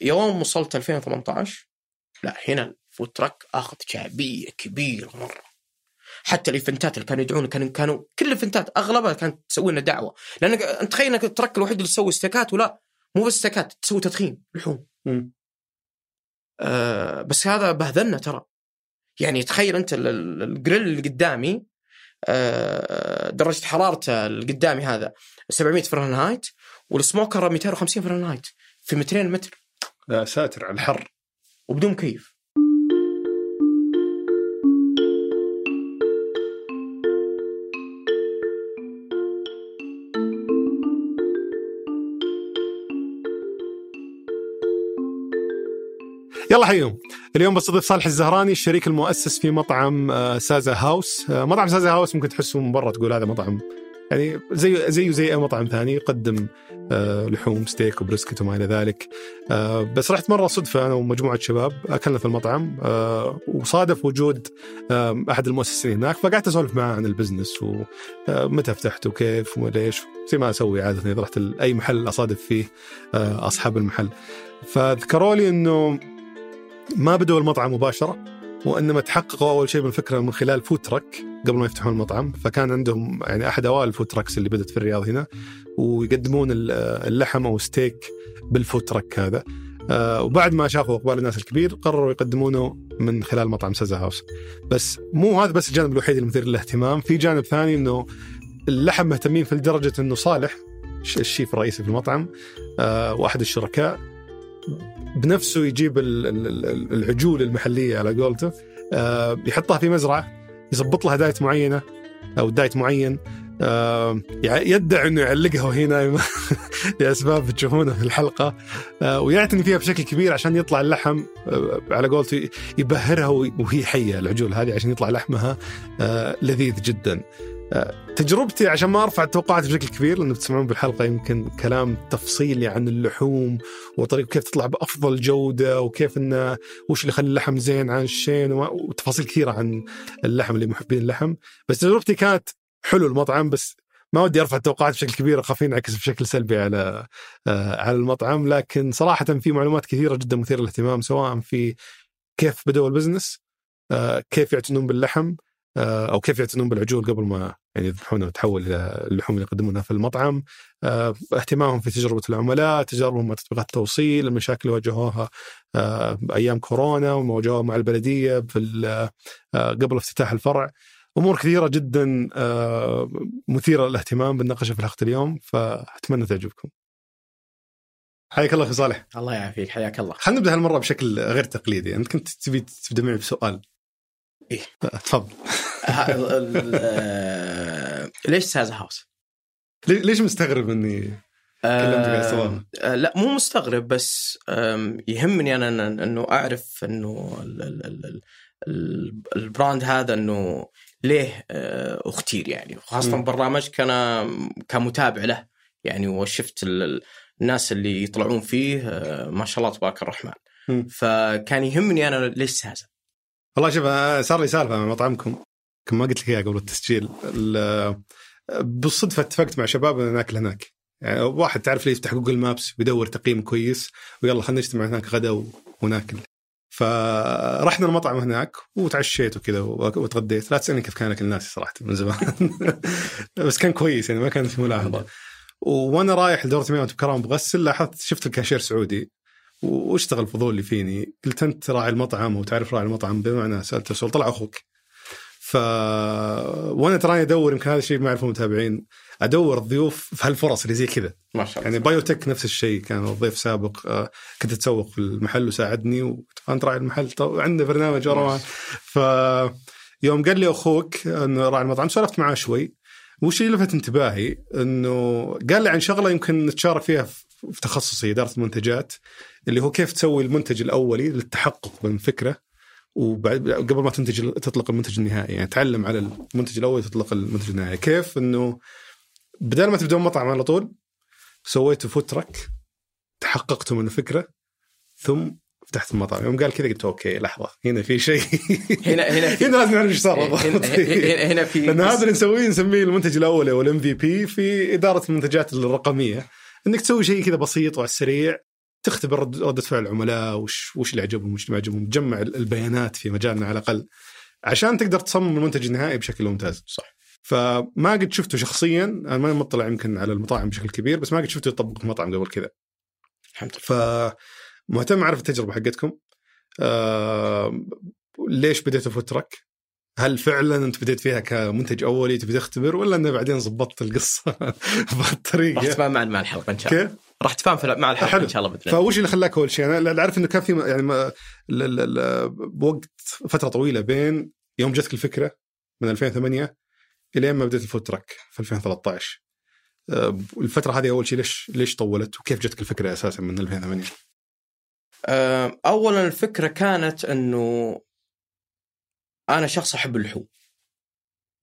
يوم وصلت 2018 لا هنا ال food truck آخذ شعبية كبيرة مرة. حتى الإيفنتات اللي كانوا يدعون كانوا كانوا كل الإيفنتات أغلبها كانت تسوي لنا دعوة. لأنك انت تخيل إنك ال truck الوحيد اللي تسوي استيكات ولا مو بس استيكات تسوي تدخين لحوم. آه بس هذا بهذلنا ترى. يعني تخيل أنت ال- ال- الجريل اللي قدامي آه درجة حرارته اللي قدامي هذا 700 فرنهايت والسموكر 250 فرنهايت في مترين متر. يا ساتر على الحر. وبدون مكيف يلا حيهم اليوم بستضيف صالح الزهراني الشريك المؤسس في مطعم آه، سازا هاوس. آه، مطعم سازا هاوس ممكن تحسه من برا تقول هذا مطعم يعني زي زيه زي أي مطعم ثاني يقدم آه، لحوم steak و brisket وما إلى ذلك. آه، بس رحت مرة صدفة أنا ومجموعة شباب أكلنا في المطعم آه، وصادف وجود أحد المؤسسين هناك فقعدت أسولف معاه عن ال business ومتى فتحت وكيف وليش زي ما أسوي عادة إذا رحت أي محل أصادف فيه أصحاب المحل. فذكروا لي إنه ما بدوا المطعم مباشرة. وانما تحققوا أول شيء بالفكرة من خلال food truck قبل ما يفتحون المطعم. فكان عندهم يعني أحد أوائل ال food trucks اللي بدأت في الرياض هنا ويقدمون ال- اللحم أو steak بال food truck هذا. آه، وبعد ما شافوا أقبال الناس الكبير قرروا يقدمونه من خلال مطعم سازا هاوس بس مو هذا بس الجانب الوحيد المثير للاهتمام. في جانب ثاني إنه اللحم مهتمين في لدرجة إنه صالح الش- الشيف الرئيسي في المطعم آه، وأحد الشركاء. بنفسه يجيب ال- ال- ال- العجول المحلية على قولته. آه، يحطها في مزرعة يضبط لها دايت معينة أو دايت معين. آه، يدعي إنه يعلقها هنا. لاسباب تشوفونها في الحلقة. آه، ويعتني فيها بشكل كبير عشان يطلع اللحم على قولته يبهرها وهي- حيه العجول هذه عشان يطلع لحمها لذيذ جدا. تجربتي عشان ما أرفع التوقعات بشكل كبير لأنه بتسمعون بالحلقة يمكن كلام تفصيلي عن اللحوم وطريقة كيف تطلع بأفضل جودة وكيف إنه وش اللي يخلي اللحم زين عن الشين وتفاصيل كثيرة عن اللحم اللي محبين اللحم. بس تجربتي كانت حلو المطعم بس ما ودي أرفع التوقعات بشكل كبير أخاف ينعكس بشكل سلبي على آه، على المطعم. لكن صراحة في معلومات كثيرة جدا مثيرة للاهتمام سواء في كيف بدأوا البزنس آه، كيف يعتنون باللحم أو كيف يعتنون بالعجول قبل ما يعني يذبحونها وتحول إلى اللحوم اللي يقدمونها في المطعم آه، اهتمامهم في تجربة العملاء تجاربهم مع تطبيقات التوصيل المشاكل اللي واجهوها آه، أيام كورونا وما واجهوها مع البلدية في آه، قبل افتتاح الفرع أمور كثيرة جدا آه، مثيرة للاهتمام بنناقشها في حلقه اليوم فأتمنى تعجبكم. حياك الله أخي صالح. الله يعافيك حياك الله خلينا نبدأ هالمرة بشكل غير تقليدي، أنت كنت تبي تبدأ معي بسؤال. إيه. آه، تفضل. آه، ليش سازا هاوس؟ لي- ليش مستغرب إني السؤال؟ آه، لا مو مستغرب بس يهمني أنا إنه أعرف إنه ال- ال- ال- ال- ال- البراند هذا إنه ليه آه، أختير يعني وخاصه. برنامجك أنا كمتابع له يعني وشفت ال- ال- الناس اللي يطلعون فيه آه، ما شاء الله تبارك الرحمن. فكان يهمني أنا ليش سازا والله شوف أنا صار لي سالفة مع مطعمكم. كم ما قلت لك إياها قبل التسجيل. ال- بالصدفة اتفقت مع شباب ان ناكل هناك. يعني واحد تعرف لي يفتح Google Maps ويدور تقييم كويس ويلا خلينا نجتمع هناك غدا وناكل. فرحنا المطعم هناك وتعشيت وكذا وتغديت. لا تسألني كيف كان أكل الناس صراحة من زمان. بس كان كويس يعني ما كان في ملاحظة. وأنا رايح لدورة مياه بكرام بغسل لاحظت شفت الكاشير سعودي. واشتغل فضولي فيني؟ قلت أنت راعي المطعم وتعرف راعي المطعم بمعنى سألته سؤال طلع أخوك. ف وأنا تراني أدور يمكن هذا الشيء ما يعرفه المتابعين أدور الضيوف في هالفرص اللي زي كذا. ما شاء الله. يعني بايوتك نفس الشيء كان ضيف سابق آه، كنت أتسوق في المحل وساعدني وأنت راعي المحل. عندنا برنامج ورا. ف يوم قال لي أخوك إنه راعي المطعم سولفت معاه شوي. والشيء اللي لفت انتباهي؟ إنه قال لي عن شغلة يمكن نتشارك فيها في في تخصصي إدارة المنتجات. اللي هو كيف تسوي المنتج الأولي للتحقق بالفكرة وبعد قبل ما تنتج تطلق المنتج النهائي. يعني تعلم على المنتج الأول تطلق المنتج النهائي. كيف إنه بدل ما تبدون مطعم على طول سويتوا food truck تحققتوا من الفكرة ثم فتحت المطعم. يوم قال كذا قلت okay لحظة هنا في شيء. هنا هنا في هنا لازم نعرف إيش صار. هنا. هنا, في لأن هذا اللي نسويه نسميه المنتج الأول أو ال MVP في إدارة المنتجات الرقمية. إنك تسوي شيء كذا بسيط وعلى السريع تختبر رد- ردة فعل العملاء وش وش اللي عجبهم وش ما عجبهم. تجمع البيانات في مجالنا على الأقل عشان تقدر تصمم المنتج النهائي بشكل ممتاز. صح. فما قد شفته شخصيا أنا ما مطلع يمكن على المطاعم بشكل كبير بس ما قد شفته يطبق في مطعم قبل كذا. الحمد لله. فمهتم أعرف التجربة حقتكم. آه ليش بديتوا food truck؟ هل فعلا أنت بديت فيها كمنتج أولي تبي تختبر ولا إنه بعدين ظبطت القصة راح بهالطريقه؟ تفهم مع مع الحلقة إن شاء الله؟ راح تفهم في مع الحلقة حلو. إن شاء الله بإذن فوش اللي خلاك أول شيء؟ أنا أعرف إنه كان في يعني ما- بوقت فترة طويلة بين يوم جتك الفكرة من 2008 الين ما بديت الفود تراك في 2013 آه، الفترة هذه أول شيء ليش ليش طولت؟ وكيف جتك الفكرة أساسا من 2008 آه، اولا الفكرة كانت إنه أنا شخص أحب اللحوم.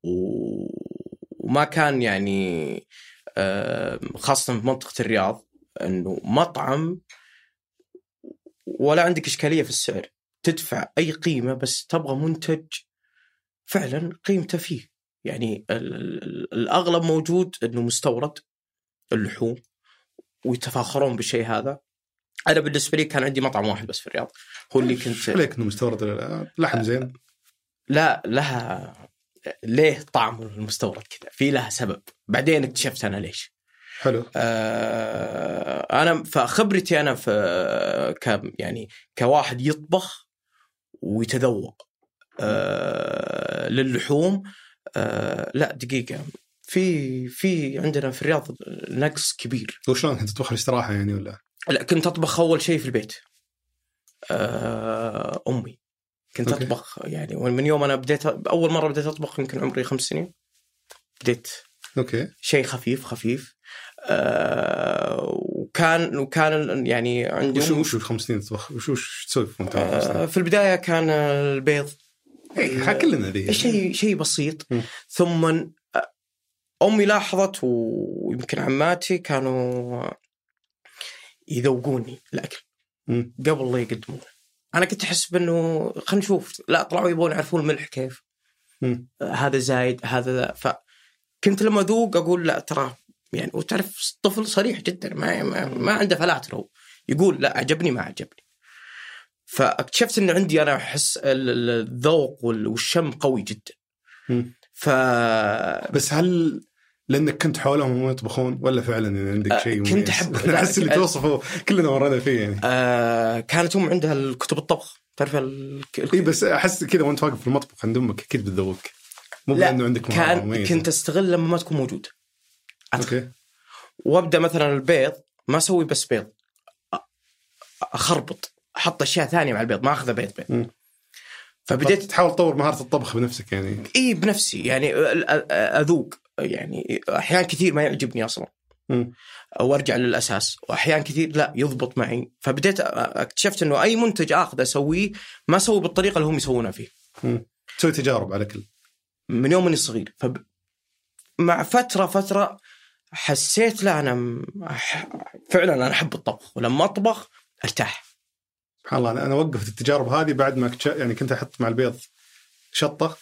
وما كان يعني آه، خاصة في منطقة الرياض. إنه مطعم ولا عندك إشكالية في السعر. تدفع أي قيمة بس تبغى منتج فعلا قيمته فيه. يعني ال- ال- الأغلب موجود إنه مستورد اللحوم ويتفاخرون بالشيء هذا. أنا بالنسبة لي كان عندي مطعم واحد بس في الرياض. هو اللي كنت عليك إنه مستورد؟ لحم زين؟ لا لها ليه طعم المستورد كذا؟ في لها سبب. بعدين اكتشفت أنا ليش. حلو. آه أنا فخبرتي أنا في ك يعني كواحد يطبخ ويتذوق. آه للحوم آه لا دقيقة في في عندنا في الرياض نقص كبير. وشلون كنت تطبخ الاستراحة يعني ولا؟ لا كنت أطبخ أول شيء في البيت. آه أمي. كنت okay. أطبخ يعني من يوم أنا بديت أول مرة بديت أطبخ يمكن عمري خمس سنين. بديت. okay. شيء خفيف خفيف. آه وكان وكان يعني عندي وش أم- وش خمس سنين تطبخ وش وش تسوي في آه؟ في البداية كان البيض إيه، كلنا ذي شيء شيء بسيط. ثم أمي لاحظت ويمكن عماتي كانوا يذوقوني الأكل. قبل لا يقدمونه أنا كنت أحس بأنه خلينا نشوف لا طلعوا يبغون يعرفون الملح كيف. آه، هذا زايد هذا ذا فكنت لما أذوق أقول لا ترى يعني وتعرف الطفل صريح جدا ما ما, ما عنده فلاتر هو يقول لا عجبني ما عجبني. فاكتشفت إن عندي أنا احس ال- ال- الذوق وال- والشم قوي جدا. ف بس هل لأنك كنت حولهم وهم يطبخون ولا فعلا يعني عندك آه، شيء كنت مميز؟ أنا أحس اللي توصفه كلنا مرينا فيه يعني. آه كانت ام عندها الكتب الطبخ. تعرف ال... إي بس أحس كذا وأنت واقف في المطبخ عند أمك أكيد بتذوق مو لا، لأنه عندك كان. كنت أستغل لما ما تكون موجود. okay. وأبدأ مثلا البيض ما أسوي بس بيض. أخربط أحط أشياء ثانية مع البيض ما اخذه بيض بيض. مم. فبديت تحاول تطور مهارة الطبخ بنفسك يعني. إي بنفسي. يعني أذوق. يعني أحيان كثير ما يعجبني أصلا. مم. وأرجع للأساس. وأحيان كثير لا يضبط معي. فبديت اكتشفت إنه أي منتج اخذه أسويه ما أسوي بالطريقة اللي هم يسوونها فيه. تسوي تجارب على كل. من يوم إني صغير. فب... مع فترة فترة حسيت لا أنا. فعلا أنا أحب الطبخ ولما أطبخ أرتاح سبحان الله أنا وقفت التجارب هذه بعد ما كتش... يعني كنت أحط مع البيض شطة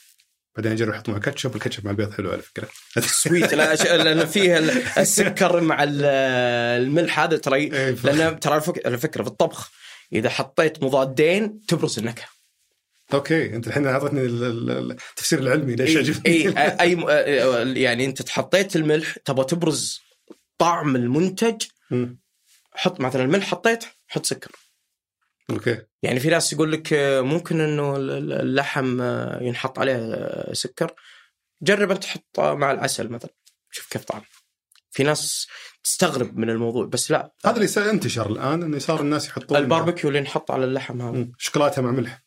بعدين اجرب أحط مع كاتشب الكاتشب مع البيض حلو على فكرة سويت لا أش- لأن فيه ال- السكر مع ال- الملح هذا ترى إيه، لأن ترى الفك- الفكرة في الطبخ إذا حطيت مضادين تبرز النكهة okay أنت الحين اعطيتني ال- ال- التفسير العلمي ليش اي عجبني اي أي م- يعني أنت حطيت الملح تبغى تبرز طعم المنتج. حط مثلا الملح حطيت حط سكر. okay. يعني في ناس يقول لك آه، ممكن إنه ال- ال- اللحم آه، ينحط عليه آه، سكر. جرب أنت تحط مع العسل مثلا شوف كيف طعم في ناس تستغرب من الموضوع بس لا. هذا اللي انتشر الآن إنه صار الناس يحطون الباربيكيو اللي ينحط على اللحم هذا. شوكولاتة مع ملح.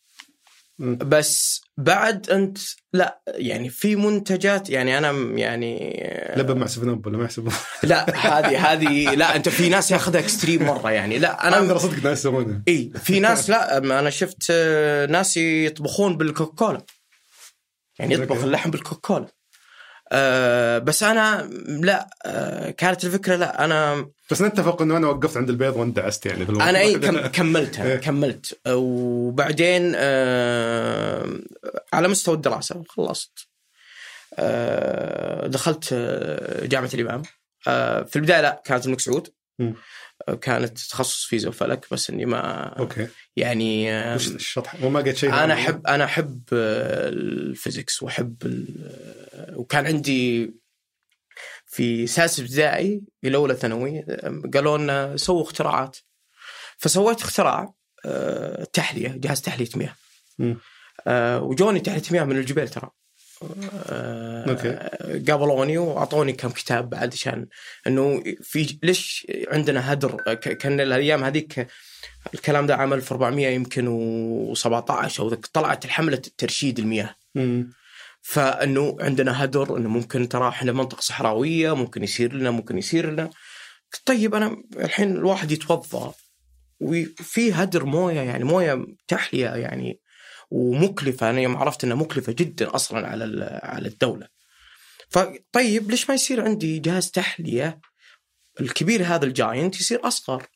بس بعد أنت لا يعني في منتجات يعني أنا يعني لبن مع Seven Up ولا ما يحسبون لا هذه هذه لا أنت في ناس ياخذها extreme مرة يعني. لا أنا أنا ترى صدق ناس يسوونها. إي في ناس لا أنا شفت آه، ناس يطبخون بالكوكاكولا يعني يطبخ. اللحم بالكوكاكولا أه بس أنا لا أه كانت الفكرة لا أنا بس نتفق إنه أنا وقفت عند البيض واندعست يعني في. أنا إي كم كملت إيه. كملت وبعدين أه على مستوى الدراسة خلصت أه دخلت آه، جامعة الإمام أه في البداية لا كانت الملك سعود. كانت تخصص فيزياء وفلك بس إني ما okay. يعني آه، وش الشطح وما قد شيء أنا ثاني؟ احب أنا أحب آه، ال physics وأحب ال- وكان عندي في سادس ابتدائي إلى أولى ثانوي آه، قالوا لنا سووا اختراعات. فسويت اختراع آه، تحلية جهاز تحلية مياه. آه، وجوني تحلية مياه من الجبال ترى. آه، okay. قابلوني وأعطوني كم كتاب بعد عشان إنه في ليش عندنا هدر كان الأيام هذيك الكلام ده عام 1400 يمكن و17 أو طلعت الحملة الترشيد المياه مم. فإنه عندنا هدر إنه ممكن ترى إحنا منطقه صحراوية ممكن يصير لنا ممكن يصير لنا طيب أنا الحين الواحد يتوضأ وفي هدر موية يعني موية تحلية يعني ومكلفة أنا يوم عرفت إنها مكلفة جدا أصلا على على الدولة. فطيب ليش ما يصير عندي جهاز تحلية؟ الكبير هذا ال giant يصير أصغر.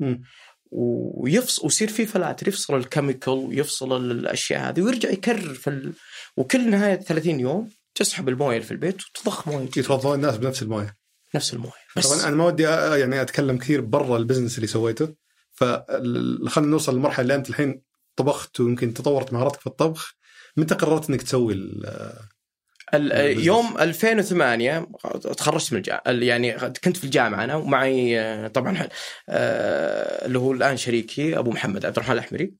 مم. ويفصل ويصير في فلاتر يفصل ال chemical ويفصل الأشياء هذه ويرجع يكرر في ال... وكل نهاية 30 يوم تسحب الموية في البيت وتضخ موية. يتوضؤون الناس بنفس الموية. نفس الموية. بس طبعا أنا ما ودي يعني أتكلم كثير برا ال business اللي سويته. فخلينا نوصل للمرحله اللي انت الحين طبخت ويمكن تطورت مهاراتك في الطبخ متى قررت إنك تسوي. يوم 2008 تخرجت من الجامعة يعني كنت في الجامعة أنا ومعي آه، طبعا آه، اللي هو الآن شريكي أبو محمد عبد الرحمن الأحمري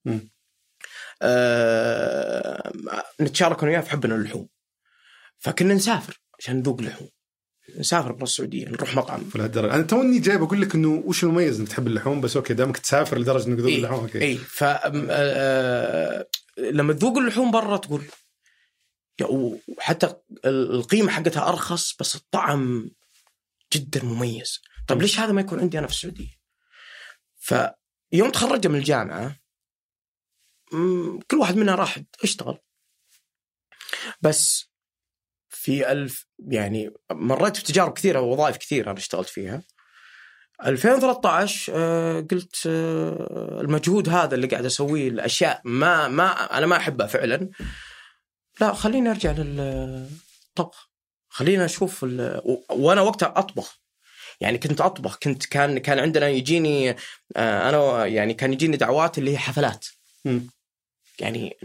نتشارك أنا وياه في حبنا للحوم فكنا نسافر عشان نذوق اللحوم نسافر برا السعودية نروح مطعم في الهالدرجه أنا توني جاي بقول لك إنه وش المميز إنك تحب اللحوم؟ بس okay دامك تسافر لدرجة إنك تذوق إيه، اللحوم okay. اي ف آم، آه، لما تذوق اللحوم برا تقول يا وحتى ال- القيمة حقتها أرخص بس الطعم جدا مميز. طيب ليش هذا ما يكون عندي أنا في السعودية؟ فيوم تخرجت من الجامعة كل واحد منا راح اشتغل بس في ألف يعني مريت في تجارب كثيرة ووظائف كثيرة أنا اشتغلت فيها. 2013 آه، قلت آه، المجهود هذا اللي قاعد أسويه الاشياء ما ما أنا ما أحبها فعلا. لا خليني أرجع للطبخ خلينا أشوف وأنا وقتها أطبخ. يعني كنت أطبخ كنت كان كان عندنا يجيني آه، أنا يعني كان يجيني دعوات اللي هي حفلات. يعني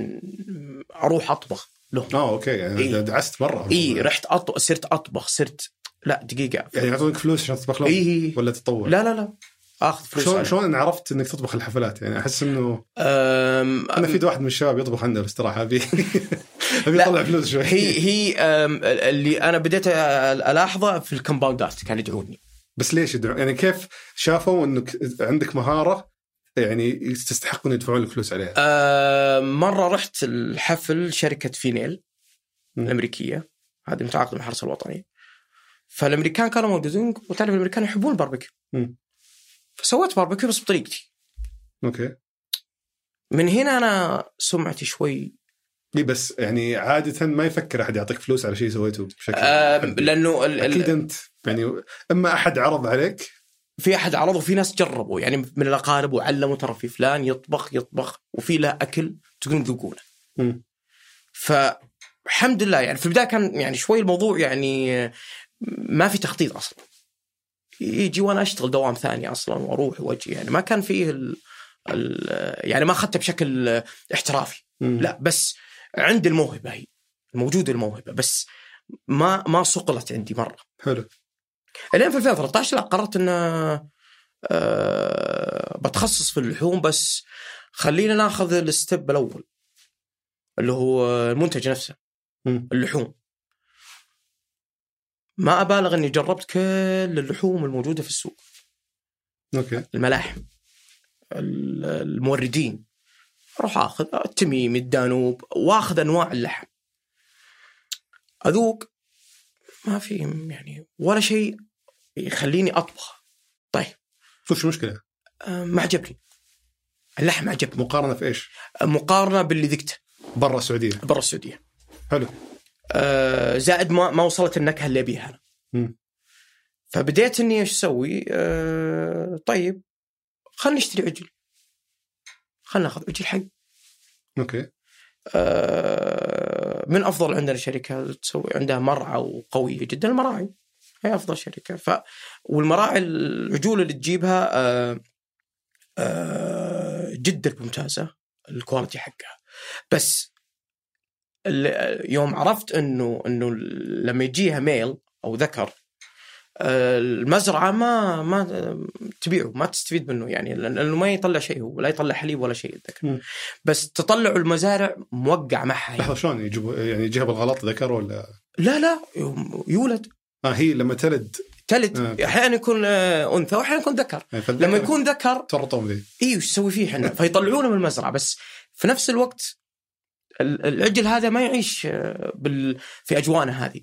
أروح أطبخ. لهم آه أوكي. يعني إيه. دعست مرة. اي رحت أطبخ صرت أطبخ صرت لا دقيقة. يعني يعطونك فلوس عشان تطبخ لهم؟ اي ولا تطور لا لا لا. آخذ فلوس شلون. شلون عرفت إنك تطبخ الحفلات؟ يعني أحس إنه أم أنا في واحد من الشباب يطبخ عندنا باستراحه أبي أبي. اطلع فلوس شوي. هي هي أم، اللي أنا بديت ألاحظه في ال compounds كانوا يدعوني. بس ليش يدعو؟ يعني كيف شافوا إنك عندك مهارة يعني تستحقون يدفعون لك فلوس عليها. أم، مرة رحت الحفل شركة Vinnell مم. الأمريكية. هذه متعاقدة مع الحرس الوطني فالأمريكان كانوا موجودين وتعرف الأمريكان يحبون الباربيكيو. فسويت باربيكيو بس بطريقتي. أوكي. من هنا أنا سمعتي شوي. إي بس يعني عادة ما يفكر أحد يعطيك فلوس على شيء سويته بشكل فردي. لأنه ال- أكيد أنت يعني أما أحد عرض عليك في أحد عرض وفي ناس جربوا يعني من الأقارب وعلموا ترى في فلان يطبخ يطبخ وفي له أكل تقولون ذوقونه. فالحمد لله يعني في البداية كان يعني شوي الموضوع يعني ما في تخطيط أصلا. يجي وأنا أشتغل دوام ثاني أصلا وأروح وأجي يعني ما كان فيه ال ال يعني ما أخذته بشكل احترافي. مم. لا بس عندي الموهبة هي موجودة الموهبة بس ما ما صقلت عندي مرة. حلو. الين في 2013 لا قررت أن آه بتخصص في اللحوم بس خلينا ناخذ الستيب الأول اللي هو المنتج نفسه. اللحوم. ما أبالغ أني جربت كل اللحوم الموجودة في السوق. أوكي. الملاحم ال- الموردين. أروح آخذ التميم الدانوب وأخذ أنواع اللحم. أذوق ما في يعني ولا شيء يخليني أطبخ. طيب. شوف شو المشكلة؟ آه، ما عجبني. اللحم عجبني مقارنة في إيش؟ مقارنة باللي ذقته. برا السعودية. برا السعودية. حلو. آه، زائد ما ما وصلت النكهة اللي أبيها. أنا. فبديت إني إيش أسوي؟ آه، طيب. خلينا نشتري عجل خلينا ناخذ عجل حي. أوكي. آه، من أفضل عندنا شركه تسوي عندها مرعى وقوية جدا المراعي. هي أفضل شركة. ف والمراعي العجول اللي تجيبها آه آه جدا ممتازة ال quality حقها. بس يوم عرفت انه إنه لما يجيها male أو ذكر المزرعة ما ما تبيعه ما تستفيد منه يعني لأنه ما يطلع شيء هو لا يطلع حليب ولا شيء الذكر. بس تطلعوا المزارع موقع معها يعني. لحظه شلون؟ يجيبوا يعني يجيها بالغلط ذكر ولا؟ لا لا يولد. آه هي لما تلد. تلد. آه. أحيانا يكون آه، أنثى وأحيانا يكون ذكر. يعني لما يكون ذكر تورطون ذي إيوه إيش يسوي فيه إحنا؟ فيطلعونه من المزرعة. بس في نفس الوقت ال- العجل هذا ما يعيش آه، بال... في أجوانه هذه.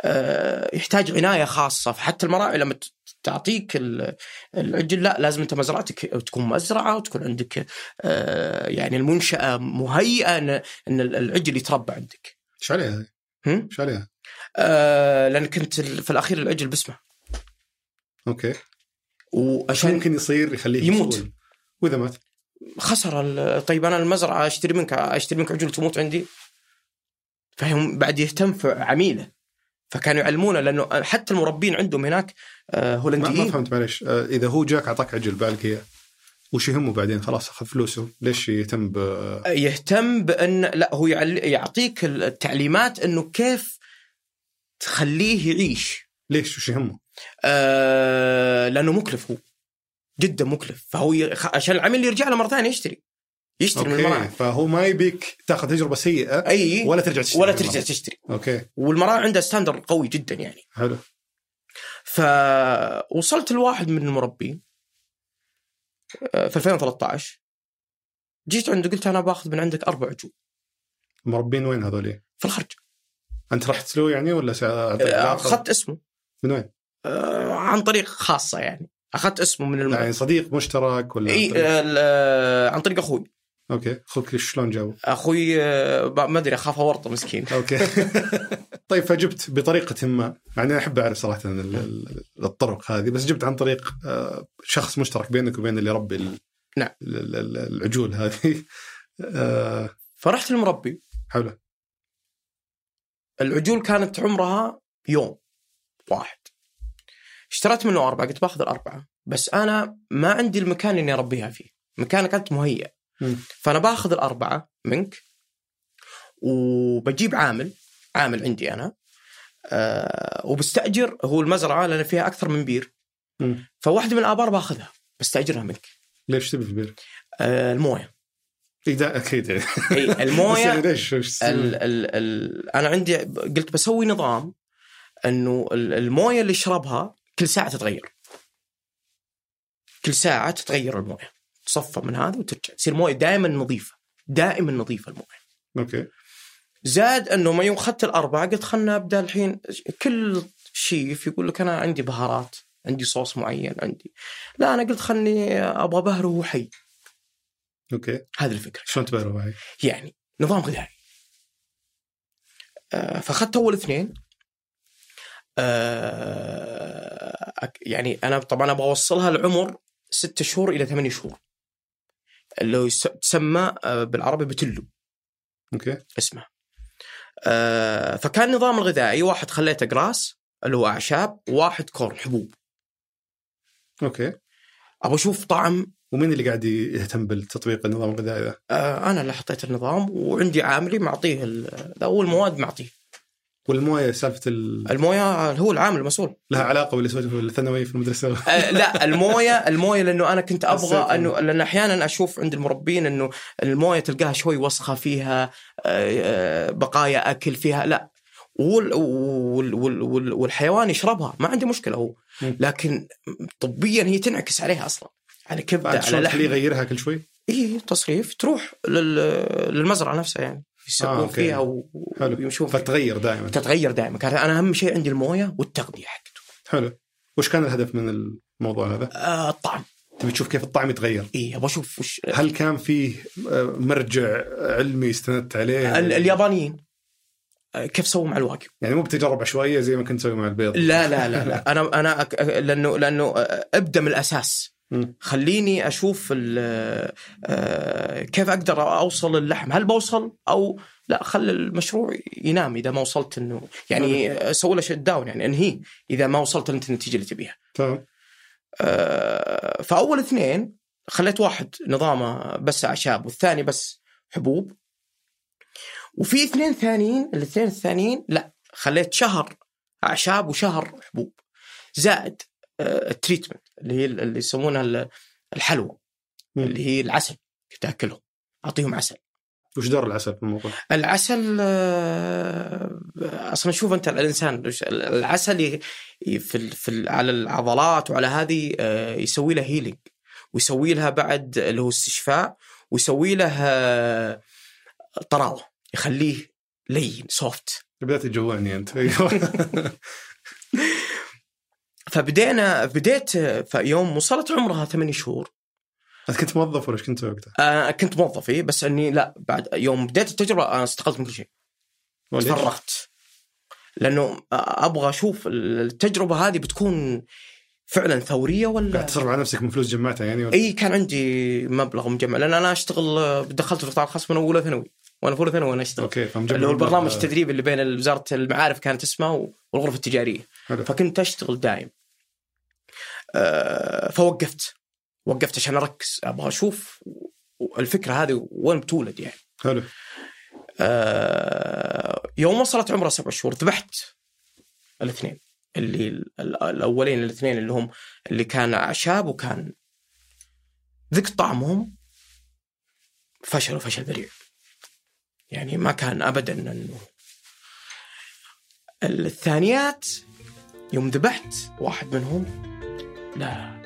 آه، يحتاج عناية خاصة فحتى المراعي لما تعطيك ال- العجل لا لازم أنت مزرعتك تكون مزرعة وتكون عندك آه، يعني المنشأة مهيئة ان إن العجل يتربى عندك إيش عليها؟ إيش عليها؟ لأن كنت في الأخير العجل باسمه أوكي وعشان ممكن يصير يخليه يموت. وإذا مات خسر طيب أنا المزرعة أشتري منك أشتري منك عجول تموت عندي؟ فهم بعد يهتم في عميله. فكانوا يعلمونه لأنه حتى المربين عندهم هناك آه، ما, ما هولنديين. فهمت معليش. آه، إذا هو جاك أعطاك عجل بالك اياه وش يهمه بعدين؟ خلاص أخذ فلوسه. ليش يهتم ب يهتم بان لا هو يعطيك التعليمات إنه كيف تخليه يعيش. ليش؟ وش يهمه؟ آه لأنه مكلف هو. جدا مكلف. فهو ي... خ- عشان العميل يرجع له مرة ثانية يشتري. يشتري من okay. المراعي. فهو ما يبيك تاخذ تجربة سيئة أي. ولا ترجع تشتري ولا من ترجع المرة. تشتري. okay. والمراعي عندها standard قوي جدا يعني. حلو. فوصلت لواحد من المربين آه، في 2013 جيت عنده قلت أنا باخذ من عندك أربع عجول مربين وين هذول؟ في الخرج. أنت رحت له يعني ولا آه،؟ أخذت اسمه. من وين؟ آه، عن طريق خاصة يعني. أخذت اسمه من الم... يعني صديق مشترك ولا إي عن طريق- آه، عن طريق أخوي. okay أخوك شلون جابه؟ أخوي آه، ما أدري أخاف أورطه مسكين. أوكي. طيب فجبت بطريقة ما. يعني أنا أحب أعرف صراحة ال- ال- الطرق هذه بس جبت عن طريق آه، شخص مشترك بينك وبين اللي يربي نعم. ال- ال- العجول هذه. فرحت المربي حلو. العجول كانت عمرها يوم واحد. اشتريت منه أربعة قلت باخذ الأربعة بس أنا ما عندي المكان اللي أربيها فيه مكانك أنت مهيأ. فأنا باخذ الأربعة منك وبجيب عامل عامل عندي أنا أه وبستأجر هو المزرعة لأن فيها أكثر من بير. فواحدة من الآبار باخذها بستأجرها منك ليش تبي في البير؟ أه الموية إيه ده أكيد يعني أي بس يعني الموية ليش؟ ال ال ال أنا عندي قلت بسوي نظام إنه ال- الموية اللي اشربها كل ساعة تتغير. كل ساعة تتغير الموية. تصفى من هذا وترجع تصير موية دائما نظيفة. دائما نظيفة الموية. أوكي زاد أنه ما يوم اخذت الأربعة قلت خلنا أبدأ الحين كل شيف يقول لك أنا عندي بهارات عندي صوص معين عندي لا أنا قلت خلني أبغى بهره وهو حي أوكي هذه الفكرة شلون تبهره معي؟ يعني نظام غذائي آه، فأخذت أول اثنين آه، يعني أنا طبعا أبغى أوصلها لعمر ستة شهور إلى ثمانية شهور. اللي هو تسمى آه، بالعربي بتلو. okay. اسمه. آه، فكان النظام الغذائي واحد خليته grass اللي هو أعشاب وواحد corn حبوب. okay. أبغى أشوف طعم. ومين اللي قاعد يهتم بالتطبيق النظام الغذائي ذا؟ آه، أنا اللي حطيت النظام وعندي عاملي معطيه ذا هو المواد معطيه. والمويه سالفة ال... المويه هو العامل المسؤول. لها علاقة باللي سويته في الثانوي في المدرسة. آه، لا المويه المويه لأنه أنا كنت أبغى أنه لأن أحيانا أشوف عند المربين إنه المويه تلقاها شوي وسخة فيها آه، آه، بقايا أكل فيها لا. وال وال وال وال والحيوان يشربها ما عندي مشكلة هو. لكن طبيا هي تنعكس عليها أصلا. على كبدة بعد على لحم. يغيرها كل شوي؟ اي تصريف تروح لل... للمزرعة نفسها يعني. يسوون آه،. فيها و- حلو. ويمشون فتغير دائما. تتغير دائما. كان أنا أهم شيء عندي الموية والتغذيه حقته. حلو. وش كان الهدف من الموضوع هذا؟ آه الطعم. تبي تشوف كيف الطعم يتغير؟ اي أبغى أشوف وش هل كان فيه آه، مرجع علمي استندت عليه؟ ال- اليابانيين. آه، كيف سووا مع الواقي يعني مو بتجارب عشوائيه زي ما كنت تسوي مع البيض؟ لا لا لا لا. أنا أنا لأنه لأنه آه، أبدأ من الأساس. خليني أشوف ال- آه، آه، كيف أقدر أوصل اللحم. هل بوصل؟ أو لا خلي المشروع ينام إذا ما وصلت إنه يعني أسوي له شت داون يعني أنهيه إذا ما وصلت أنت النتيجة اللي تبيها. تمام. آه، فأول اثنين خليت واحد نظامه بس أعشاب والثاني بس حبوب. وفي اثنين ثانيين الاثنين الثانيين لا خليت شهر أعشاب وشهر حبوب. زائد آه، التريتمنت اللي هي اللي يسمونها ال- الحلوى. اللي هي العسل كنت اكلهم أعطيهم عسل وش دور العسل في الموضوع؟ العسل آه، أصلا شوف أنت الإنسان العسل في في على العضلات وعلى هذه آه، يسوي له هيلينج ويسوي لها بعد اللي هو استشفاء ويسوي له آه، طراوة يخليه لين سوفت بدأت تجوعني أنت فبدينا بديت آه، فيوم وصلت عمرها ثمانية شهور انت كنت موظف ولا كنت وقتها؟ آه، كنت موظف إيه، بس إني لا بعد يوم بديت التجربة أنا استقلت من كل شيء؟ تفرغت لأنه أبغى أشوف التجربة هذه بتكون فعلا ثورية قاعد ولا تصرف على نفسك من فلوس جمعتها يعني ولا؟ إي كان عندي مبلغ مجمع لأن أنا أشتغل دخلت في القطاع الخاص من أولى ثانوي وأنا ثانوي وأنا اشتغل. okay اللي هو البرنامج التدريبي اللي بين وزارة المعارف كانت اسمها والغرفة التجارية. حلو. فكنت أشتغل دايم. آه، فوقفت. وقفت عشان أركز. أبغى أشوف الفكرة هذه وين بتولد يعني. حلو. آه، يوم وصلت عمرها سبع شهور ذبحت الاثنين. اللي ال- الأولين الاثنين اللي هم اللي كان أعشاب وكان ذقت طعمهم. فشلوا فشل ذريع. يعني ما كان ابدا إنه. الثانيات يوم ذبحت واحد منهم. لا.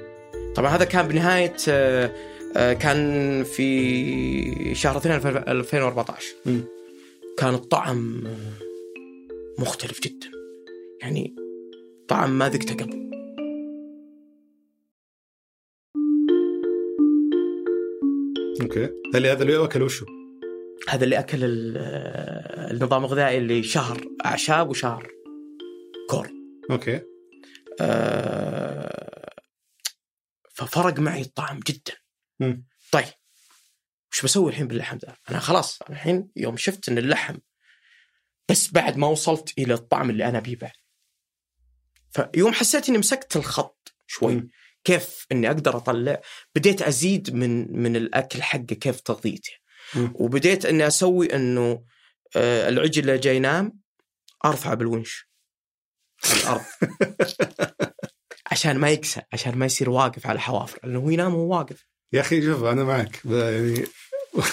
طبعا هذا كان بنهاية آه، آه، كان في شهر 2 2014 مم. كان الطعم مختلف جدا. يعني طعم ما ذقته قبل. أوكي. اللي هذا اللي اكل وشو؟ هذا اللي أكل ال- النظام الغذائي اللي شهر أعشاب وشهر كور okay آه، ففرق معي الطعم جدا مم. طيب وش بسوي الحين باللحم ذا؟ أنا خلاص أنا الحين يوم شفت إن اللحم بس بعد ما وصلت إلى الطعم اللي أنا أبيه بعد فيوم حسيت إني مسكت الخط شوي مم. كيف إني أقدر أطلع بديت أزيد من من الأكل حقه كيف تغذيته. وبديت إني أسوي إنه آه، العجل اللي جاي ينام أرفعه بالونش. على الأرض. عشان ما يكسى عشان ما يصير واقف على حوافر. لأنه هو ينام وهو واقف. يا أخي شوف أنا معك. يعني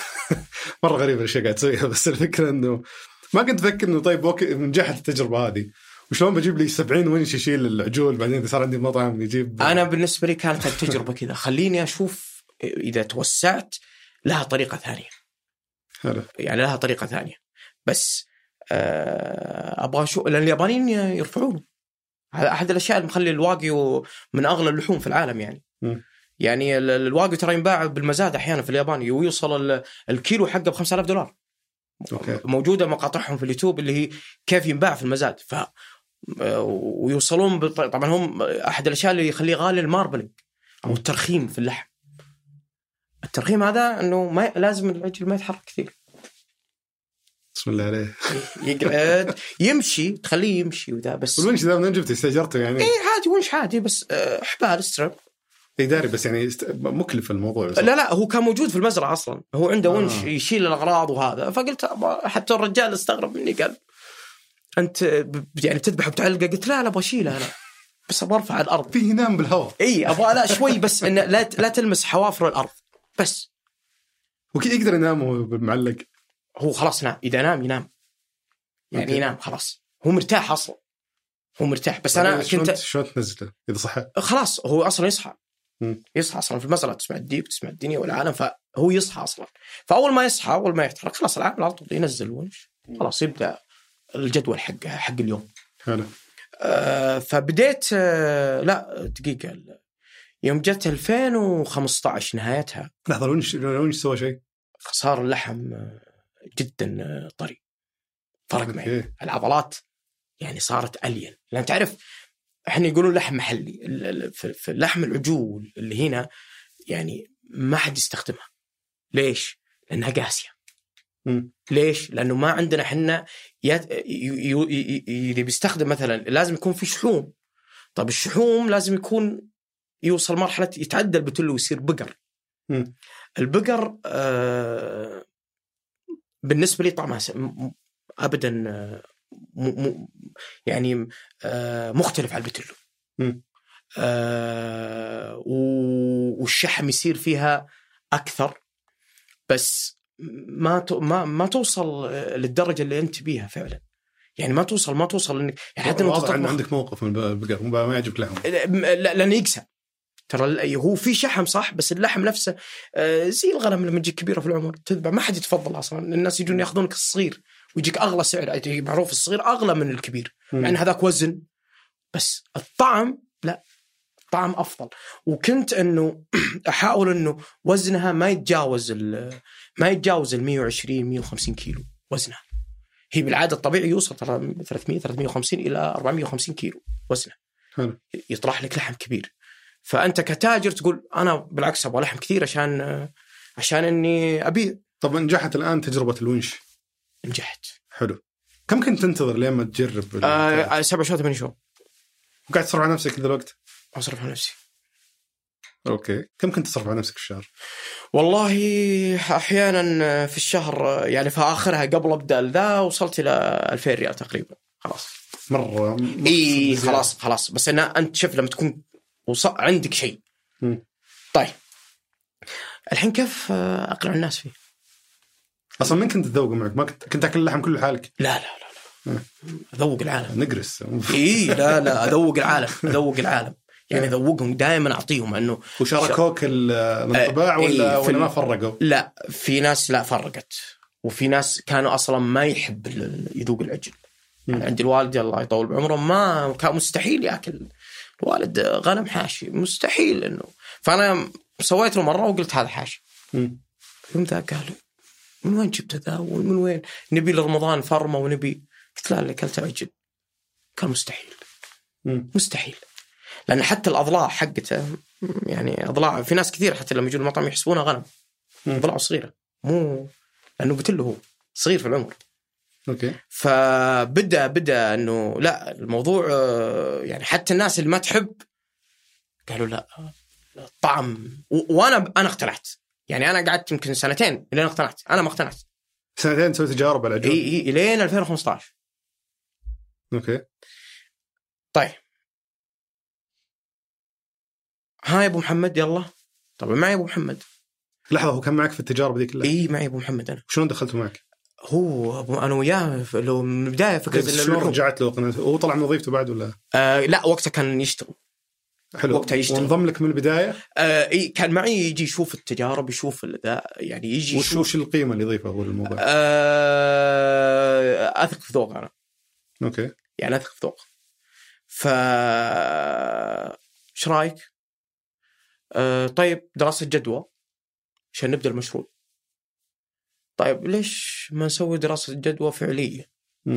مرة غريبة الأشياء قاعد تسويها بس الفكرة إنه ما كنت أفكر إنه طيب أوكي نجحت التجربة هذه. وشلون بجيب لي 70 ونش يشيل العجول؟ بعدين إذا صار عندي مطعم يجيب أنا بالنسبة لي كانت التجربة كذا. خليني أشوف إذا توسعت لها طريقة ثانية. حلو يعني لها طريقة ثانية. بس آه، أبغى أشوف لأن اليابانيين يرفعونه هذا أحد الأشياء اللي مخلي الواقيو من أغلى اللحوم في العالم يعني. مم. يعني ال- الواقيو ترى ينباع بالمزاد أحيانا في اليابان ويوصل ال- الكيلو حقه ب 5000 دولار. okay. موجودة مقاطعهم في اليوتيوب اللي هي كيف ينباع في المزاد. ف آه، ويوصلون بط- طبعا هم أحد الأشياء اللي يخليه غالي ال marbling أو الترخيم في اللحم. الترخيم هذا إنه ما لازم العجل ما يتحرك كثير. بسم الله عليه. يقعد يمشي تخليه يمشي وذا بس والونش ذا من جبته استأجرته يعني؟ اي عادي ونش عادي بس آه، حبال strap. اي داري بس يعني. مكلف الموضوع بس. لا لا هو كان موجود في المزرعة أصلا. هو عنده آه. ونش يشيل الأغراض وهذا. فقلت حتى الرجال استغرب مني قال أنت يعني تذبح وتعلقه قلت لا لا أبغى اشيلها أنا. بس أبغى أرفع الأرض. فيه ينام بالهواء. اي أبغى لا شوي بس إن لا لا تلمس حوافر الأرض. بس. وكي يقدر ينام وهو معلق. هو خلاص نام. إذا نام ينام. يعني أوكي. ينام خلاص. هو مرتاح أصلا. هو مرتاح. بس أنا شلون- كنت شلون تنزله؟ إذا صحى. خلاص هو أصلا يصحى. يصحى أصلا في المزرعة. تسمع الديب تسمع الدنيا والعالم. فهو يصحى أصلا. فأول ما يصحى أول ما يتحرك خلاص العامل على طول ينزل ونش خلاص يبدأ الجدول حق حق اليوم. حلو. آه فبديت آه لا دقيقة يوم جت 2015 نهايتها. لحظة الونش الونش سوى شيء؟ صار اللحم آه، جدا آه، طري. فرق معي العضلات يعني صارت ألين. لأن تعرف إحنا يقولون لحم محلي. في اللحم العجول اللي هنا يعني ما حد يستخدمها. ليش؟ لأنها قاسية. ليش؟ لأنه ما عندنا إحنا يت... ي... ي... ي... ي... إذا بيستخدم مثلا لازم يكون في شحوم. طب الشحوم لازم يكون يوصل مرحلة يتعدى البتلو ويصير بقر. البقر آه بالنسبة لي طعمها ابدا آه، م... م... يعني آه مختلف عن البتلو. آه والشحم يصير فيها أكثر بس ما ما ما توصل للدرجة اللي أنت بيها فعلا. يعني ما توصل ما توصل إنك يعني حتى لو واضح عندك موقف من البقر ما يعجبك لحم لا لأنه يقسى ترى هو في شحم صح؟ بس اللحم نفسه آه، زي الغنم لما تجيك كبيرة في العمر تذبح ما حد يتفضل أصلا. الناس يجون ياخذونك الصغير ويجيك أغلى سعر. معروف الصغير أغلى من الكبير مم. يعني هذاك وزن. بس الطعم لا الطعم أفضل. وكنت إنه أحاول إنه وزنها ما يتجاوز ما يتجاوز ال 120 150 كيلو وزنها. هي بالعادة الطبيعي يوصل ترى من 300 350 إلى 450 كيلو وزنها. حلو. يطرح لك لحم كبير. فأنت كتاجر تقول أنا بالعكس أبغى لحم كثير عشان عشان إني ابيع طب نجحت الآن تجربة الونش؟ نجحت. حلو. كم كنت تنتظر لين ما تجرب آه سبع شهور ثمان شهور. وقاعد تصرف على نفسك ذا الوقت؟ أصرف على نفسي. أوكي. كم كنت تصرف على نفسك في الشهر؟ والله أحيانا في الشهر يعني في آخرها قبل أبدأ ذا وصلت إلى 2000 ريال تقريبا. خلاص. مرة م- اي. خلاص خلاص. بس أنا أنت شوف لما تكون وص... عندك شيء. طيب. الحين كيف آه، أقنع الناس فيه؟ أصلا من كنت تذوق معك؟ ما كنت كنت تاكل اللحم كله لحالك؟ لا لا لا لا. أذوق العالم. نقرس. إي لا لا أذوق العالم أذوق العالم. يعني أذوقهم دائما أعطيهم أنه وشاركوك ال- الانطباع ولا ولا ما فرقوا؟ لا في ناس لا فرقت. وفي ناس كانوا أصلا ما يحب يذوق العجل يعني عندي الوالد الله يطول بعمره ما كان مستحيل يأكل الوالد غنم حاشي. مستحيل إنه. فأنا سويت له مرة وقلت هذا حاشي. يوم ذا قال من وين جبت ذا؟ ومن وين؟ نبي لرمضان فرمه ونبي. قلت لا اللي أكلته عجل. كان مستحيل. مم. مستحيل. لأن حتى الأضلاع حقته يعني أضلاع في ناس كثير حتى لما يجون المطعم يحسبونها غنم. اضلاعه صغيرة. مو لأنه قلت له هو صغير في العمر. أوكي. فبدأ بدأ إنه لا الموضوع آه، يعني حتى الناس اللي ما تحب قالوا لا الطعم و- وأنا أنا اقتنعت. يعني أنا قعدت يمكن سنتين لين اقتنعت. أنا ما اقتنعت. سنتين تسوي تجارب على إي العجول إي لين 2015 أوكي. طيب. ها يا أبو محمد يلا. طبعا معي أبو محمد. لحظة هو كان معك في التجارب ذي كلها؟ إي معي أبو محمد أنا. شلون دخلته معك؟ هو أنا وياه لو من البداية فكرة بس شلون. رجعت له قناته؟ هو طلع من وظيفته بعد ولا؟ آه لا وقتها كان يشتغل حلو وقتها يشتغل. وانضم لك من البداية آه كان معي يجي يشوف التجارب يشوف ذا يعني يجي وش وش القيمة اللي يضيفها هو للموضوع؟ آه أثق في ذوق أنا أوكي يعني أثق في ذوق ف إيش رأيك؟ آه طيب دراسة جدوى عشان نبدأ المشروع طيب ليش ما نسوي دراسة جدوى فعلية؟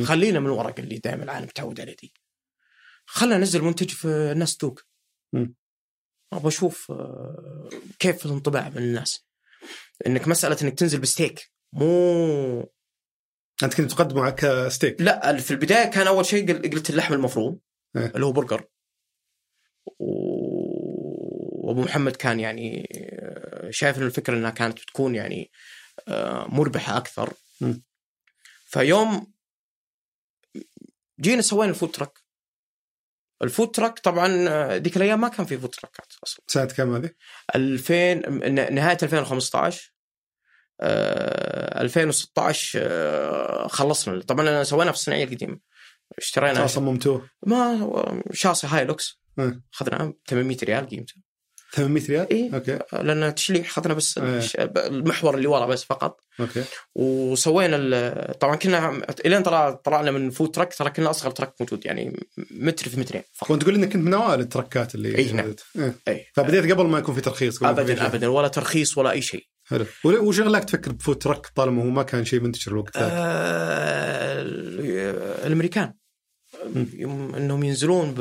خلينا من الورق اللي دائما العالم متعود عليه دي خلينا ننزل منتج في الناس تذوق مم. أبغى أشوف آه، كيف الانطباع من الناس إنك مسألة إنك تنزل بستيك مو أنت كنت تقدمه كستيك لا في البداية كان أول شيء قل- قلت اللحم المفروم إيه. اللي هو برجر و- وابو محمد كان يعني آه، شايف ان الفكرة إنها كانت بتكون يعني مربحة أكثر. فيوم جينا سوينا ال food truck ال food truck طبعا آه، ذيك الأيام ما كان في food تراكات أصلا. سنة كم هذه؟ 2000 ن- نهاية 2015 آه، 2016 آه، خلصنا. طبعا أنا سوينا في الصناعية القديمة. اشترينا صممتوه ما شاصي هايلوكس إيه. اخذنا 800 ريال قيمته 800 ريال؟ إيه. أوكي لأن تشليح اخذنا بس. الش- المحور اللي ورا بس فقط أوكي وسوينا طبعا كنا إلين طلع طلعنا من food truck ترى كنا أصغر truck موجود يعني متر في مترين فقط وانت تقول انك كنت من أوائل التركات اللي إيه، نعم. إيه. اي فبديت قبل ما يكون في ترخيص ابدا. ابدا ولا ترخيص ولا أي شيء حلو وش خلاك تفكر ب food truck طالما هو ما كان شيء منتشر الوقت ذاك؟ آه الأمريكان إنهم ينزلون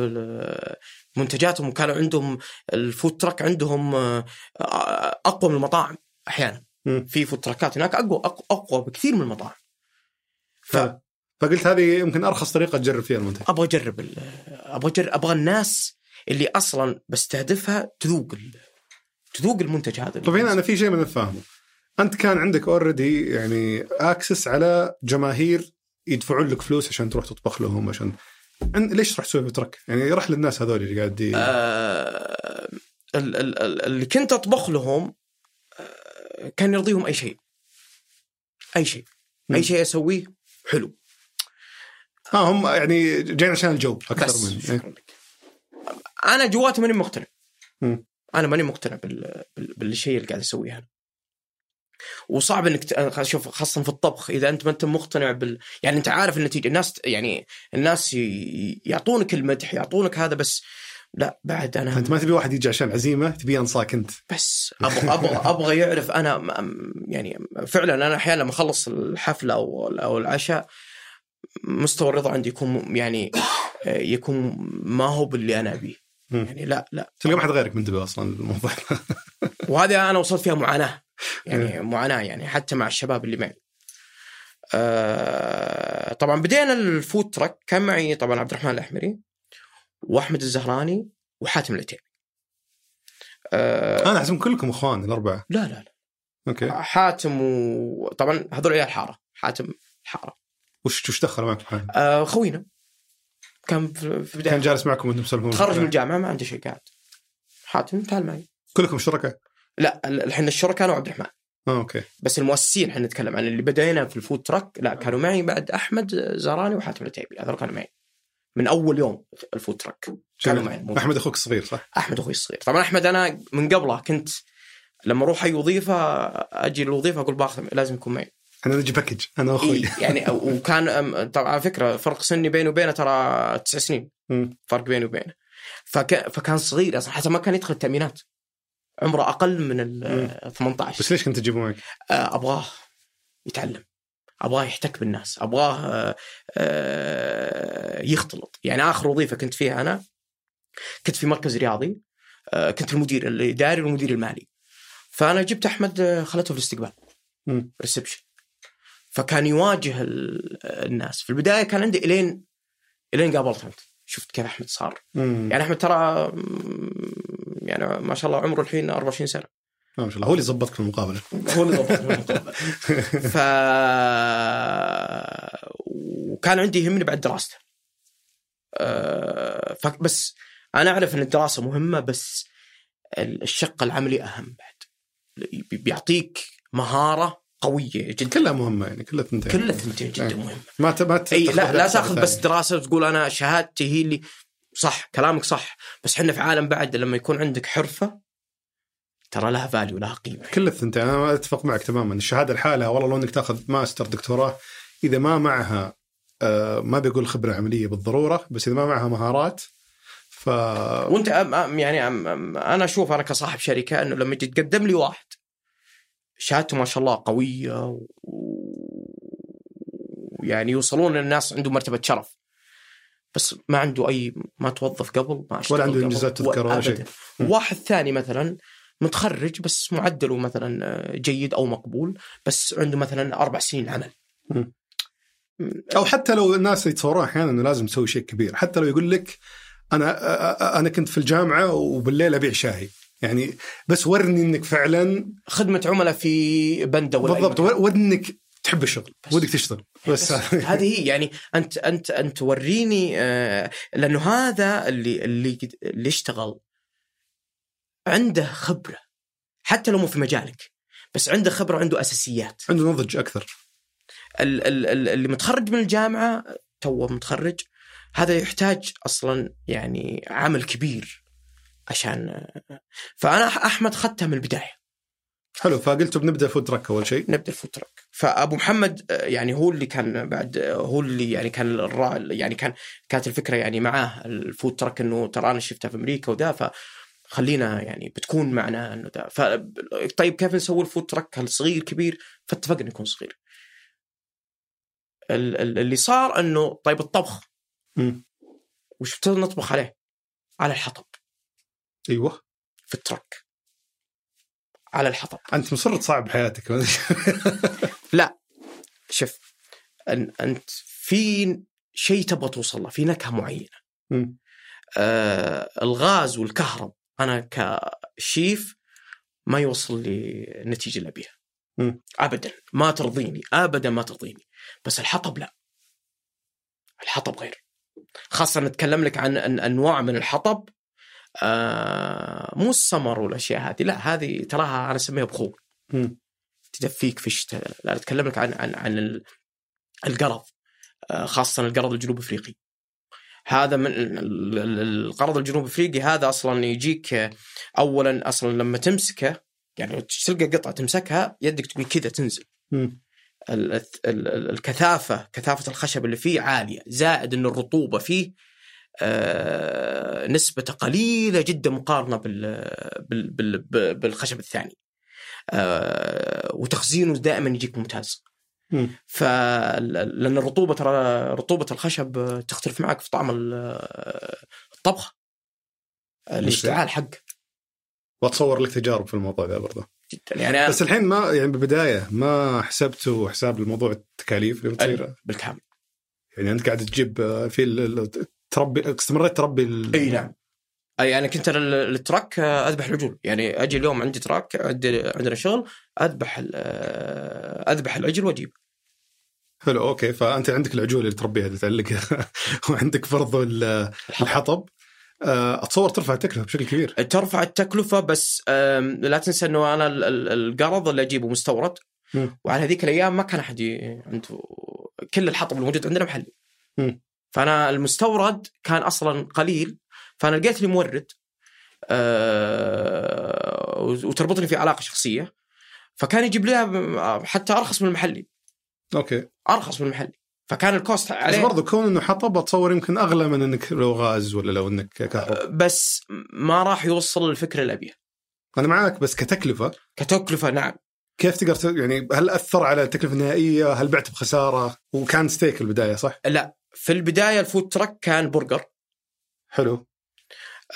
بمنتجاتهم وكانوا عندهم ال food truck عندهم آه، أقوى من المطاعم أحيانا. في food تراكات هناك أقوى أقوى بكثير من المطاعم. ف- ف... فقلت هذه يمكن أرخص طريقة تجرب فيها المنتج. أبغى أجرب ال- أبغى أجرب أبغى الناس اللي أصلا بستهدفها تذوق ال- تذوق المنتج هذا. طيب هنا أنا في شيء ما فاهمه أنت كان عندك already يعني access على جماهير يدفعون لك فلوس عشان تروح تطبخ لهم عشان ليش تروح تسوي ترك؟ يعني راح للناس هذول اللي قاعد آه ال- ال- ال- اللي كنت أطبخ لهم آه كان يرضيهم أي شيء أي شيء. أي شيء أسويه حلو آه هم يعني جايين عشان الجو أكثر بس من شكرا. لك أنا جواتي ماني مقتنع. أنا ماني مقتنع بال... بال... بالشيء اللي قاعد أسويه أنا وصعب إنك شوف خاصة في الطبخ إذا أنت ما أنت مقتنع بال يعني أنت عارف النتيجة. الناس يعني الناس. يعطونك المدح يعطونك هذا بس لا بعد أنا أنت ما تبي واحد يجي عشان عزيمة تبي أنصاك أنت. بس أبغى أبغى أبغى يعرف أنا يعني فعلا أنا أحيانا لما أخلص الحفلة أو أو العشاء مستوى الرضا عندي يكون يعني يكون ما هو باللي أنا أبيه. يعني لا لا. تلقى ما حد غيرك منتبه أصلا الموضوع وهذا أنا وصلت فيها معاناة. يعني معاناة يعني حتى مع الشباب اللي معي. آه طبعا بدينا ال food truck كان معي طبعا عبد الرحمن الأحمري وأحمد الزهراني وحاتم العتيبي. آه أنا احسب كلكم إخوان الأربعة. لا لا لا. أوكي. حاتم وطبعا هذول عيال حارة حاتم حارة. وش وش دخل معك حاتم؟ آه خوينا. كان في في بداية كان جالس معكم وأنتم تسولفون تخرج من الجامعة ما عنده شيء قاعد. حاتم تعال معي. كلكم شركاء؟ لا الحين الشركاء أنا وعبد الرحمن. آه أوكي. بس المؤسسين إحنا نتكلم عن اللي بدينا في ال food truck لا كانوا معي بعد أحمد زهراني وحاتم العتيبي. هذول كانوا معي من أول يوم ال food truck. كانوا معي. جميل. أحمد أخوك الصغير صح؟ أحمد أخوي الصغير. طبعا أحمد أنا من قبله كنت لما أروح أي وظيفة أجي الوظيفه أقول باخذ لازم يكون معي. أنا نجي package أنا واخوي إيه يعني وكان طبعا على فكرة فرق سني بيني وبينه ترى تسع سنين. مم. فرق بيني وبينه. فك... فكان صغير أصلا حتى ما كان يدخل التأمينات. عمره أقل من ال 18 بس ليش كنت تجيبه معك؟ آه، أبغاه يتعلم. أبغاه يحتك بالناس. أبغاه آه، آه، يختلط. يعني آخر وظيفة كنت فيها أنا كنت في مركز رياضي كنت المدير الاداري والمدير المالي. فأنا جبت أحمد خلته في الاستقبال. ريسبشن فكان يواجه ال- الناس. في البداية كان عندي إلين إلين قابلت أنت. شفت كيف أحمد صار. مم. يعني أحمد ترى يعني ما شاء الله عمره الحين 24 سنة. ما شاء الله. هو اللي ظبطك في المقابله هو اللي ضبط المقابلة. ف وكان عندي يهمني بعد دراسته. أه، ف- بس أنا أعرف إن الدراسة مهمة بس الشق العملي أهم بعد. بي- بيعطيك مهارة قوية جدا. كلها مهمة يعني كلها تنتهي. كلها الثنتين جدا أي. مهمة. ما ت... ما ت... أي لا لا تاخذ بس. دراسة وتقول أنا شهادتي هي اللي صح كلامك صح. بس إحنا في عالم بعد لما يكون عندك حرفة ترى لها value لها قيمة. كل الثنتين أنا أتفق معك تماما. الشهادة لحالها والله لو إنك تاخذ ماستر دكتوراه إذا ما معها آه ما بيقول خبرة عملية بالضرورة بس إذا ما معها مهارات ف وأنت أم- أم- يعني أم- أم- أنا أشوف أنا كصاحب شركة إنه لما يجي تقدم لي واحد شهادته ما شاء الله قوية ويعني يوصلون للناس عنده مرتبة شرف. بس ما عنده أي ما توظف قبل ما ولا عنده قبل، إنجازات تذكر ولا شيء. واحد ثاني مثلا متخرج بس معدله مثلا جيد أو مقبول بس عنده مثلا أربع سنين عمل. أو حتى لو الناس يتصورون أحيانا إنه لازم تسوي شيء كبير. حتى لو يقول لك أنا أ- أ- أنا كنت في الجامعة وبالليل أبيع شاي. يعني بس ورني إنك فعلا خدمة عملاء في بنده ولا بالضبط مكان. ودنك تحب الشغل بس. ودك تشتغل بس. هذه هي يعني أنت أنت أنت وريني آه، لأنه هذا اللي اللي اللي اشتغل عنده خبرة حتى لو مو في مجالك بس عنده خبرة عنده أساسيات. عنده نضج أكثر. ال- ال- ال- اللي متخرج من الجامعة توه متخرج هذا يحتاج أصلا يعني عمل كبير. عشان فأنا أحمد خدتها من البداية. حلو فقلتوا بنبدأ food truck أول شيء. نبدأ ال food truck فأبو محمد يعني هو اللي كان بعد هو اللي يعني كان الرا يعني كان كانت الفكرة يعني معاه ال food truck إنه ترى أنا شفتها في أمريكا وذا فخلينا يعني بتكون معنا إنه ذا. ف طيب كيف نسوي ال food truck هل صغير كبير؟ فاتفقنا يكون صغير. ال- ال- اللي صار إنه طيب الطبخ. مم. وش نطبخ عليه؟ على الحطب. أيوه. في ال truck. على الحطب. أنت مصر تصعب حياتك. شوف أن أنت في شيء تبغى توصل له في نكهة معينة. آه الغاز والكهرب. أنا كشيف ما يوصل لي النتيجه اللي ابيها. ابدا. ما ترضيني. ابدا ما ترضيني. بس الحطب لا. الحطب غير. خاصة نتكلم لك عن أنواع من الحطب آه مو السمر والأشياء هذه. لا هذه تراها أنا أسميها بخور. تدفيك في الشتاء. لا أتكلم لك عن عن عن ال- القرض آه، خاصة القرض الجنوب أفريقي. هذا من ال- ال- ال- القرض الجنوب أفريقي هذا أصلا يجيك آه، اولا أصلا لما تمسكه يعني تلقى قطعة تمسكها يدك تقول كذا تنزل. الكثافة كثافة الخشب اللي فيه عالية زائد إن الرطوبة فيه نسبته قليلة جدا مقارنة بال بال بال بالخشب الثاني. آه، وتخزينه دائما يجيك ممتاز. مم. ف لأن الرطوبة ترى رطوبة الخشب تختلف معك في طعم ال- الطبخه الاشتعال حقه واتصور لك تجارب في الموضوع ذا برضه جدا. يعني بس الحين ما يعني بالبداية ما حسبتوا حساب الموضوع التكاليف اللي بتصير بالكامل. يعني أنت قاعد تجيب آه، في تربي استمريت تربي ال- إي نعم. أي أنا كنت ال- ال truck أذبح العجول. يعني أجي اليوم عندي truck عندي عندنا شغل أذبح ال- أذبح العجل وأجيب. حلو أوكي. فأنت عندك العجول اللي تربيها اللي تعلقها. وعندك برضو ال- الحطب. آه، أتصور ترفع التكلفة بشكل كبير. ترفع التكلفة بس لا تنسى إنه أنا ال- ال- القرض اللي أجيبه مستورد. وعلى هذيك الأيام ما كان أحد عنده كل الحطب الموجود عندنا محلي. فأنا المستورد كان أصلا قليل فأنا لقيت لي مورد أه وتربطني في علاقة شخصية فكان يجيب لي حتى أرخص من المحلي. أوكي. أرخص من المحلي. فكان ال cost بس عليه. برضو كون إنه حطب أتصور يمكن أغلى من إنك لو غاز ولا لو إنك كهرباء. بس ما راح يوصل للفكره اللي أبيها. أنا معاك بس كتكلفة. كتكلفة نعم. كيف تقدر يعني هل أثر على التكلفة النهائية؟ هل بعت بخسارة؟ وكان ستيك البداية صح؟ لا. في البداية ال food truck كان برجر. حلو.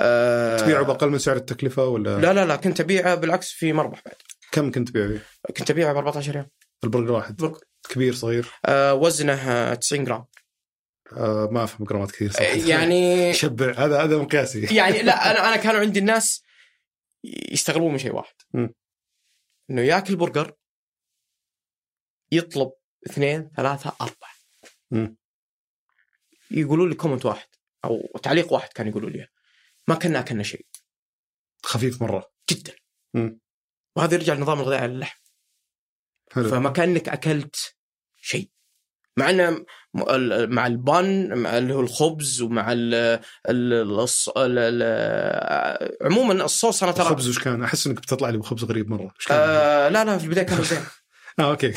أه تبيعه بأقل من سعر التكلفة ولا؟ لا لا لا كنت أبيعه بالعكس في مربح بعد. كم كنت تبيع فيه؟ كنت أبيعه ب 14 ريال. البرجر واحد. برجر كبير صغير؟ أه وزنه آه، 90 جرام. آه ما أفهم جرامات كثير صراحة. يعني يشبع هذا هذا مقياسي. يعني لا أنا أنا كانوا عندي الناس يستغربون من شيء واحد. مم. إنه ياكل برجر يطلب اثنين ثلاثة أربعة. يقولوا لي comment واحد أو تعليق واحد كانوا يقولوا لي ما كنا أكلنا شيء. خفيف مرة. جدا. مم. وهذا يرجع لنظام الغذائي على اللحم. حلو. فما كأنك أكلت شيء. مع ال- مع ال bun مع اللي هو الخبز ومع ال ال الص- ال ال عموما الصوص أنا ترى الخبز وش كان؟ أحس إنك بتطلع لي بخبز غريب مرة. وش كان؟ آه لا لا في البداية كان لوزين آه أوكي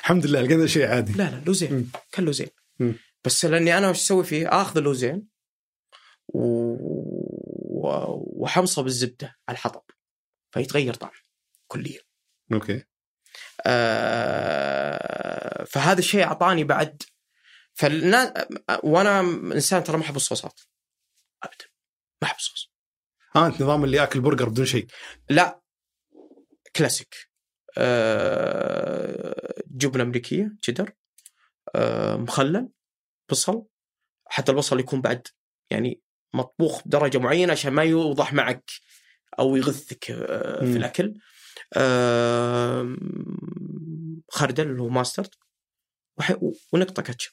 الحمد لله لقينا شيء عادي. لا لا لوزين. كان لوزين. بس لأني أنا وش أسوي فيه؟ آخذ اللوزين و... وحمصه بالزبدة على الحطب فيتغير طعمه كليا. أوكي. آه، فهذا الشيء أعطاني بعد فالناس وأنا إنسان ترى ما أحب الصوصات. ابدا ما أحب الصوص. آه أنت نظام اللي يأكل برجر بدون شيء. لا كلاسيك. آه، جبنة أمريكية تشيدر آه، مخلل. بصل حتى البصل يكون بعد يعني مطبوخ بدرجة معينة عشان ما يوضح معك أو يغثك آه،. في الأكل. آه، خردل اللي هو mustard ونقطة كاتشب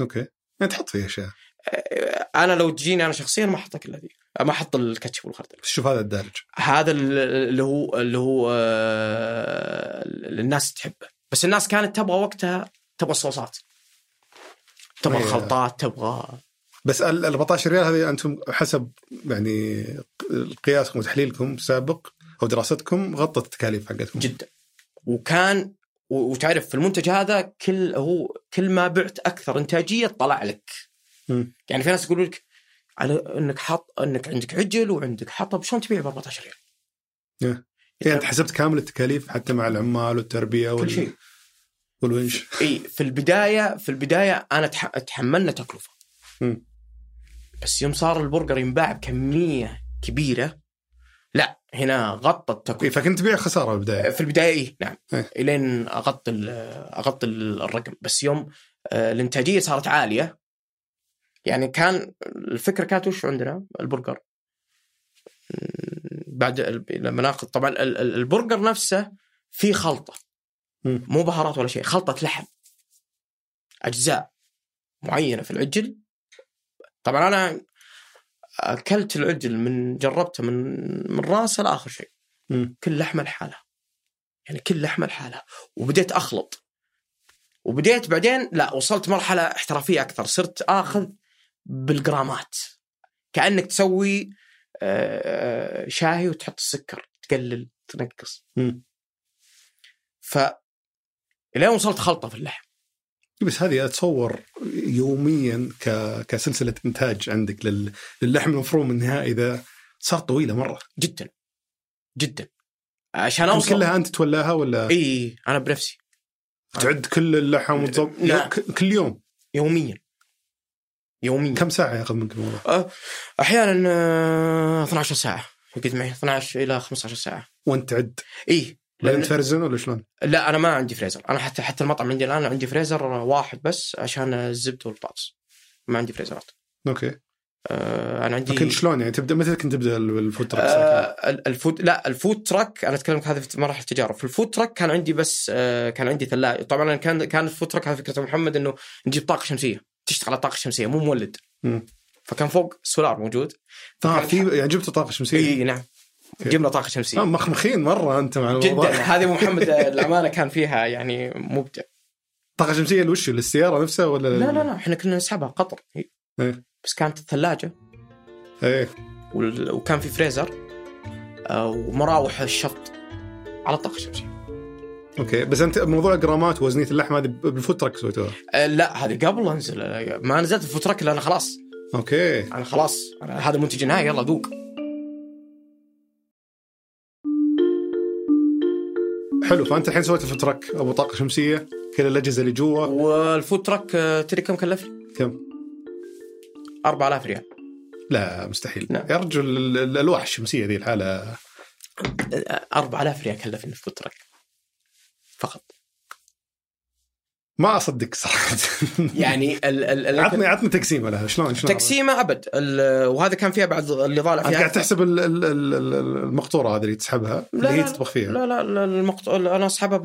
أوكي. يعني تحط فيه أشياء. آه، أنا لو تجيني أنا شخصيا ما أحط إلا ذي ما أحط الكاتشب والخردل. بس شوف هذا الدارج. هذا ال- اللي هو اللي هو آه، الناس تحبه. بس الناس كانت تبغى وقتها تبغى الصوصات. تبغى أيه. الخلطات تبغى بس ال 14 ريال هذه أنتم حسب يعني قياسكم وتحليلكم السابق أو دراستكم غطت التكاليف حقتكم جدا وكان وتعرف في المنتج هذا كل هو كل ما بعت أكثر إنتاجية طلع لك مم. يعني في ناس يقولوا لك على إنك حط إنك عندك عجل وعندك حطب شلون تبيع ب 14 ريال؟ يعني أنت حسبت كامل التكاليف حتى مع العمال والتربية كل وال... شيء والونش إي في البداية في البداية أنا تح... تحملنا تكلفة. مم. بس يوم صار البرجر ينباع بكمية كبيرة لا هنا غطى التكلفة. إيه، فكنت تبيع خسارة بالبدايه في البداية إيه نعم. إيه. إلين أغطي أغطي ال- الرقم. بس يوم آه، الإنتاجية صارت عالية. يعني كان الفكرة كانت وش عندنا؟ البرجر. بعد لما ناخذ طبعا ال- ال- البرجر نفسه في خلطة. مو بهارات ولا شيء خلطة لحم. أجزاء معينة في العجل. طبعا أنا أكلت العجل من جربته من من راسه لآخر شيء. كل لحمة لحالها. يعني كل لحمة لحالها. وبديت أخلط. وبديت بعدين لا وصلت مرحلة احترافية أكثر. صرت آخذ بالجرامات. كأنك تسوي آه، شاهي وتحط السكر تقلل تنقص. ف الين وصلت خلطة في اللحم. بس هذه أتصور يوميا ك... كسلسلة إنتاج عندك لل... للحم المفروم النهائي إذا صارت طويلة مرة. جدا. جدا. عشان اوصل كلها أنت تولاها ولا؟ إي أنا بنفسي. تعد كل اللحم وتظبط نعم. كل يوم. يوميا. يوميا. كم ساعة ياخذ منك الموضوع؟ أه، أحيانا آه، 12 ساعة. يقعد معي 12 إلى 15 ساعة. وأنت تعد؟ إي. ولا لأن- انت فرزن ولا شلون؟ لا أنا ما عندي فريزر. أنا حتى حتى المطعم عندي الآن عندي فريزر واحد بس عشان الزبدة والبطاطس. ما عندي فريزرات. أوكي. آه أنا عندي لكن شلون يعني؟ تبدا متى كنت تبدأ ال food truck؟ آه ال- ال food لا ال food truck أنا أتكلم هذه في مراحل التجارب. في ال food truck كان عندي بس آه كان عندي ثلاجه طبعا كان كان ال food truck على فكرة محمد إنه نجيب طاقة شمسية. تشتغل على طاقة شمسية مو مولد. مم. فكان فوق سولار موجود. آه في يعني جبت طاقة شمسية؟ اي نعم. جبنا طاقة شمسية. مخمخين مرة أنت مع جدا. هذه محمد الأمانة كان فيها يعني مبدع. طاقة شمسية الوش للسيارة نفسها ولا لا لا لا إحنا كنا نسحبها قطر. إيه. بس كانت الثلاجة. إيه. وكان في فريزر. آه، ومراوح الشفط على الطاقة الشمسية. أوكي. بس أنت موضوع جرامات ووزنية اللحم هذه بال food truck سويتوها. آه، لا هذه قبل أنزل. ما نزلت ال food truck إلا أنا خلاص. أوكي. أنا خلاص. أنا هذا المنتج النهائي يلا ذوق حلو فأنت الحين سويت ال food truck أبو طاقة شمسية كل الأجهزة اللي جوا وال food truck آه، تدري كم كلفني؟ كم؟ 4000 ريال لا مستحيل نعم. يا رجل ال- ال- الألواح الشمسية ذي الحالة آه، 4000 ريال كلفني ال food truck فقط ما أصدق صراحة. يعني ال ال ال عطني عطني تقسيمة لها شلون شلون؟ تقسيمة أبد. وهذا كان فيها بعد اللي طالع فيها قاعد تحسب ال- ال- ال- ال- المقطورة هذه اللي تسحبها اللي هي تطبخ فيها. لا لا, لا المقط... أنا أسحبها ب...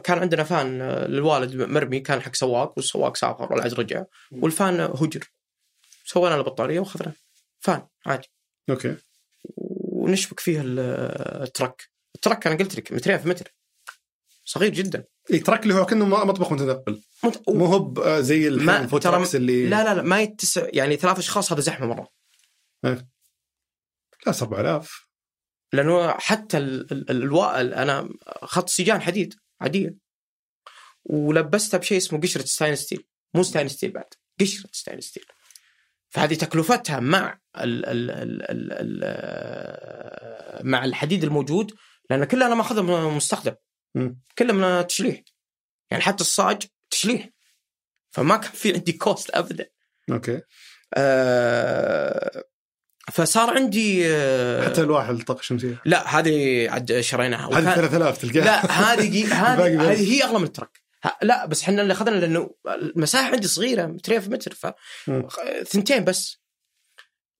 كان عندنا فان للوالد مرمي كان حق سواق والسواق سافر والعز رجع والفان هجر. سوينا له بطارية وأخذنا. فان عادي. أوكي. ونشبك فيه ال- ال truck. ال truck أنا قلت لك مترين في متر. صغير جدا. truck اللي هو كأنه مطبخ متنقل. مت... مو هو آه، زي ما- ترى- اللي لا لا لا ما يتسع يعني ثلاث أشخاص هذا زحمة مرة. لا 4000 لأنه حتى ال... ال... أنا اخذت سيجان حديد عادية. ولبستها بشيء اسمه قشرة stainless steel. مو stainless steel بعد قشرة stainless steel. فهذه تكلفتها مع ال... ال... ال... ال... ال... مع الحديد الموجود لأن كلها أنا ماخذها من مستخدم. كلها تشليح. يعني حتى الصاج تشليح. فما كان في عندي cost ابدا. أوكي. آه، فصار عندي آه، حتى الواح الطاقه الشمسية. لا هذه عاد شريناها. هذه وكان- 3000 تلقاها. لا هذه هذه هي أغلى من ال truck. لا بس إحنا اللي أخذنا لأنه المساحة عندي صغيرة مترين في متر ف. ثنتين بس.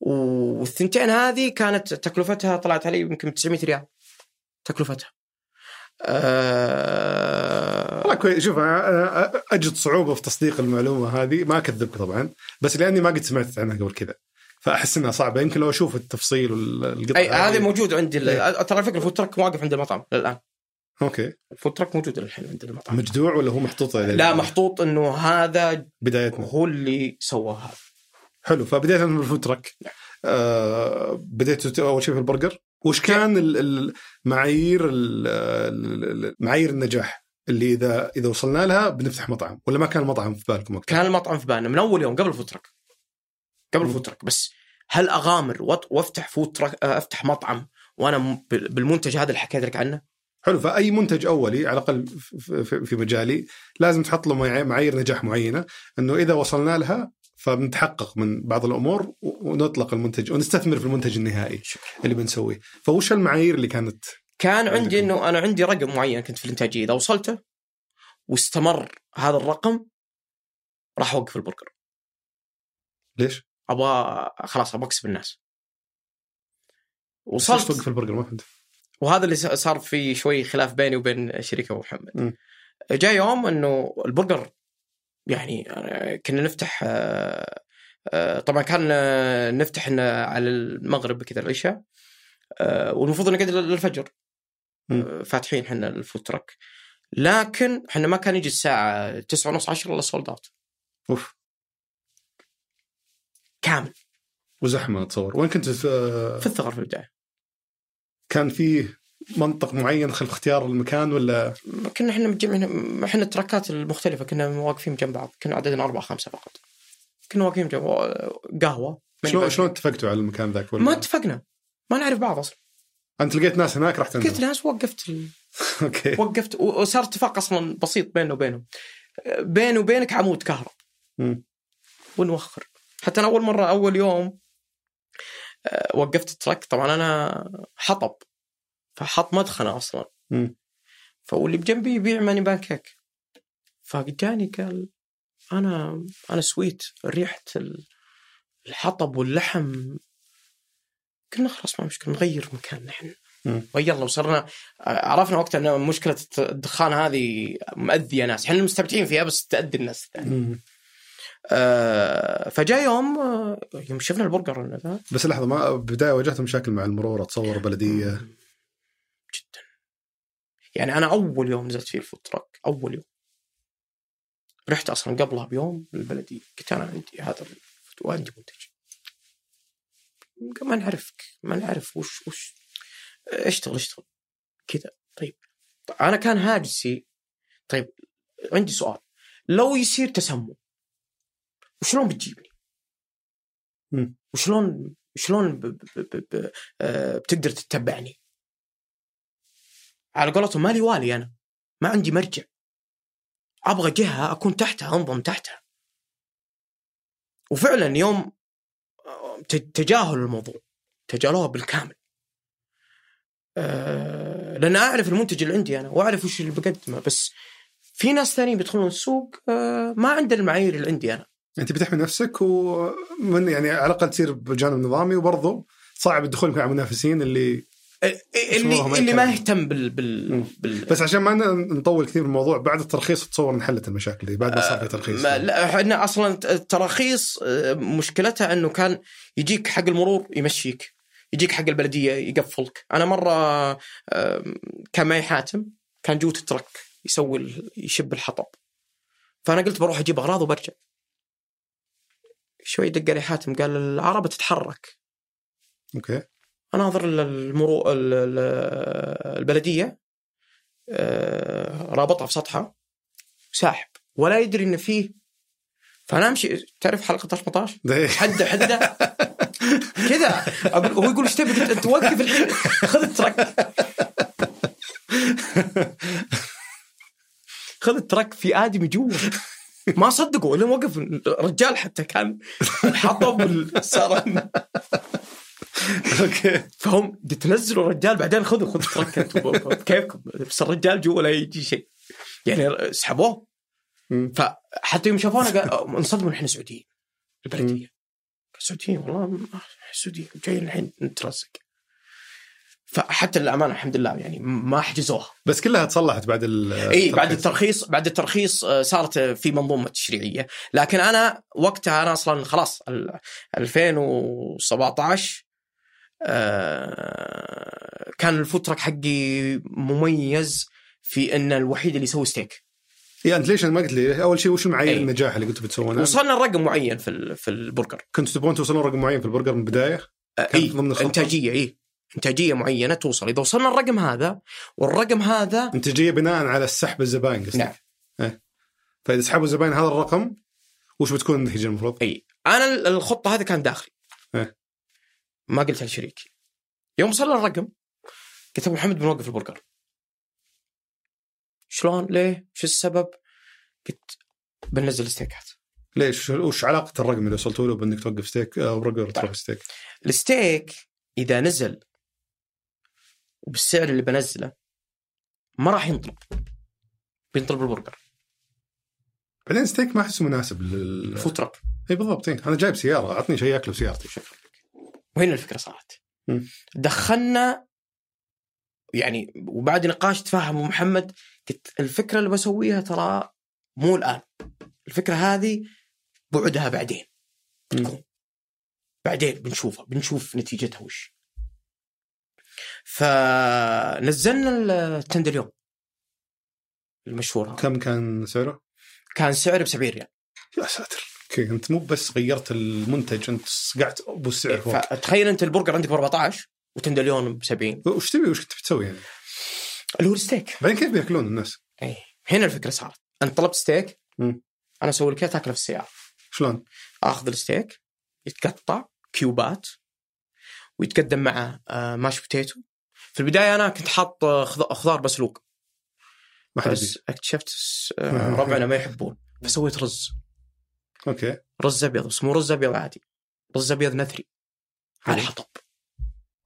والثنتين هذه كانت تكلفتها طلعت علي يمكن 900 ريال. تكلفتها. آه... والله كويس شوف أنا أجد صعوبة في تصديق المعلومة هذه. ما أكذبك طبعا بس لأني ما قد سمعت عنها قبل كذا. فأحس إنها صعبة. يمكن لو أشوف التفصيل والقطع أي هذه موجود عندي إيه. ترى الفكرة ال food truck واقف عند المطعم للآن. أوكي. ال food truck موجود الحين عند المطعم. مجدوع ولا هو محطوط؟ عليه؟ لا محطوط إنه هذا بدايتنا. هو اللي سوى هذا. حلو. فبدايه من ال food truck آه بديت اول شيء في البرجر؟ وش كان ال- ال- معايير ال- ال- معايير النجاح اللي اذا إذا وصلنا لها بنفتح مطعم ولا ما كان مطعم في بالكم وقتها؟ كان المطعم في بالنا من أول يوم قبل ال food truck قبل ال food truck بس هل أغامر وأفتح food truck آه، أفتح مطعم وأنا بالمنتج هذا اللي حكيت لك عنه؟ حلو فأي منتج أولي على الأقل في- مجالي لازم تحط له معاي- معايير نجاح معينة إنه إذا وصلنا لها فبنتحقق من بعض الأمور ونطلق المنتج ونستثمر في المنتج النهائي اللي بنسويه. فوش المعايير اللي كانت كان عندي. إنه أنا عندي رقم معين كنت في الإنتاجية. إذا وصلته واستمر هذا الرقم راح أوقف البرجر ليش؟ أبغى خلاص أبغى أكسب الناس. وصلت توقف البرجر ما فهمت. وهذا اللي صار في شوي خلاف بيني وبين شريكي أبو محمد. جاء يوم إنه البرجر يعني آه، كنا نفتح آه، آه، طبعا كان نفتح على المغرب كذا العشاء والمفروض نقعد للفجر فاتحين إحنا ال food truck. لكن إحنا ما كان يجي الساعة 9 ونص 10 إلا سولد اوت أوف. كامل. وزحمة اتصور وين كنت في في الثغر في البداية. كان في منطق معين خلف اختيار المكان ولا؟ كنا إحنا متجمعين إحنا التراكات المختلفة كنا واقفين جنب بعض كنا عددنا أربعة خمسة فقط. كنا واقفين جنب قهوة. شلون شلون اتفقتوا على المكان ذاك ولا؟ ما اتفقنا. ما نعرف بعض أصلا. أنت لقيت ناس هناك رحت عندهم ناس وقفت ال... أوكي. وقفت وصار اتفاق أصلا بسيط بيننا وبينهم. بيني وبينك عمود كهرب. ونوخر. حتى أنا أول مرة أول يوم آه، وقفت ال truck طبعا أنا حطب. فحط مدخنة أصلا مم. فاللي بجنبي يبيع mini pancake فجاني قال أنا أنا سويت ريحة ال- الحطب واللحم قلنا خلاص ما مشكلة نغير مكاننا إحنا. غيرنا وصرنا عرفنا وقتها ان مشكلة الدخان هذه مأذية ناس إحنا مستمتعين فيها بس تأذي الناس الثانية. مم. آه فجاء يوم آه، يوم شفنا البرجر ذا بس لحظة ما بداية واجهت مشاكل مع المرور اتصور بلدية جدا. يعني أنا أول يوم نزلت فيه الفود تراك أول يوم. رحت أصلا قبلها بيوم للبلديه قلت أنا عندي هذا وعندي منتج. ما نعرفك ما نعرف وش وش. اشتغل اشتغل. كذا. طيب. أنا كان هاجسي. طيب. عندي سؤال. لو يصير تسمم وشلون بتجيبني؟ وشلون شلون ب... ب... ب... ب... آه، بتقدر تتبعني؟ على قولتهم مالي والي أنا. ما عندي مرجع. أبغى جهة أكون تحتها انضم تحتها. وفعلا يوم آه، ت- تجاهلوا الموضوع. تجاهلوها بالكامل. آه، لأن أعرف المنتج اللي عندي أنا وأعرف وش اللي بقدمه. بس في ناس ثانيين بيدخلون السوق آه، ما عندنا المعايير اللي عندي أنا. أنت بتحمي نفسك ومن يعني على الأقل تصير بجانب نظامي وبرضه صعب الدخول مع المنافسين اللي اللي ما اللي ما. يهتم بال بال. بال... بس عشان ما نطول كثير بالموضوع بعد الترخيص تصور انحلت المشاكل دي بعد ما صار في ترخيص. ما لا إحنا أصلا التراخيص آه، مشكلتها إنه كان يجيك حق المرور يمشيك يجيك حق البلدية يقفلك. أنا مرة آه، كان معي حاتم كان جوت الترك يسوي يشب الحطب. فأنا قلت بروح أجيب أغراض وبرجع. شوي دق لي حاتم قال العربة تتحرك. أوكي. أناظر ال- المرو ال- ال- البلدية آه، رابطها في سطحها ساحب ولا يدري إن فيه. فأنا أمشي تعرف حلقة 18 ده حدة حدة. كذا. أقول هو يقول إيش تبي؟ أنت وقف الحين. خذ الترك. خذ الترك في آدمي جوا. ما صدقوا إلا وقف الرجال حتى كان الحطب والسرن أوكي. فهم تنزلوا الرجال بعدين خذوا خذوا ترك أنتم كيفكم؟ بس الرجال جوا لا يجي شيء. يعني سحبوه. فحتى يوم شافونا قال انصدموا إحنا سعوديين. البلدية. سعوديين؟ والله سعوديين. جايين الحين نترزق. فحتى الامانه الحمد لله يعني ما حجزوها. بس كلها تصلحت بعد ال إي بعد الترخيص. بعد الترخيص آه، صارت في منظومة تشريعية. لكن أنا وقتها أنا أصلا خلاص ال- 2017 آه، كان ال food truck حقي مميز في إن الوحيد اللي يسوي ستيك يا انت ليش ما قلت لي أول شيء وش معايير أي. النجاح اللي كنتوا بتسوونها؟ وصلنا لرقم معين في في البرجر كنتوا تبغون توصلون رقم معين في البرجر من البداية؟ آه، اي ضمن؟ إنتاجية اي إنتاجية معينة توصل إذا وصلنا الرقم هذا والرقم هذا إنتاجية بناء على سحب الزباين قصدك نعم فإذا سحبوا الزباين هذا الرقم وش بتكون النتيجة المفروض؟ اي أنا ال- الخطة هذه كان داخلي إيه. ما قلتها لشريكي يوم وصلنا الرقم قلت أبو محمد بنوقف البرجر شلون؟ ليه؟ شو السبب؟ قلت بننزل ستيكات. ليش؟ وش علاقة الرقم اللي وصلتوا له بإنك توقف ستيك أو برجر تروح ستيك؟ الستيك إذا نزل وبالسعر اللي بنزله ما راح ينطلب. بينطلب البرجر بعدين ستيك ما أحسه مناسب لل food truck إي بالضبط. أنا جايب سيارة أعطني شيء اكله بسيارتي. وهنا الفكرة صارت. دخلنا يعني وبعد نقاش تفاهم محمد قلت الفكرة اللي بسويها ترى مو الآن. الفكرة هذه بعدها بعدين. بتكون بعدين بنشوفها بنشوف نتيجتها وش. فنزلنا التند اليوم المشهور. كم كان سعره؟ كان سعره ب 70 ريال. يا ساتر. أوكي انت مو بس غيرت المنتج انت صقعت ابو السعر فوق. فتخيل انت البرجر عندك ب 14 و tenderloin ب 70 وش تبي وش كنت بتسوي يعني؟ اللي هو الستيك. بعدين كيف بياكلون الناس؟ اي هنا الفكرة صارت. انت طلبت ستيك مم. أنا أسوي لك إياه تاكله في السيارة. شلون؟ آخذ الستيك يتقطع cube ات ويتقدم معه آه، mashed potato. في البداية أنا كنت حاط آه، خض- خضار مسلوق بس اكتشفت آه، ربعنا ما يحبون فسويت رز. okay. رز أبيض بس مو رز أبيض عادي. رز أبيض نثري. على. حطب.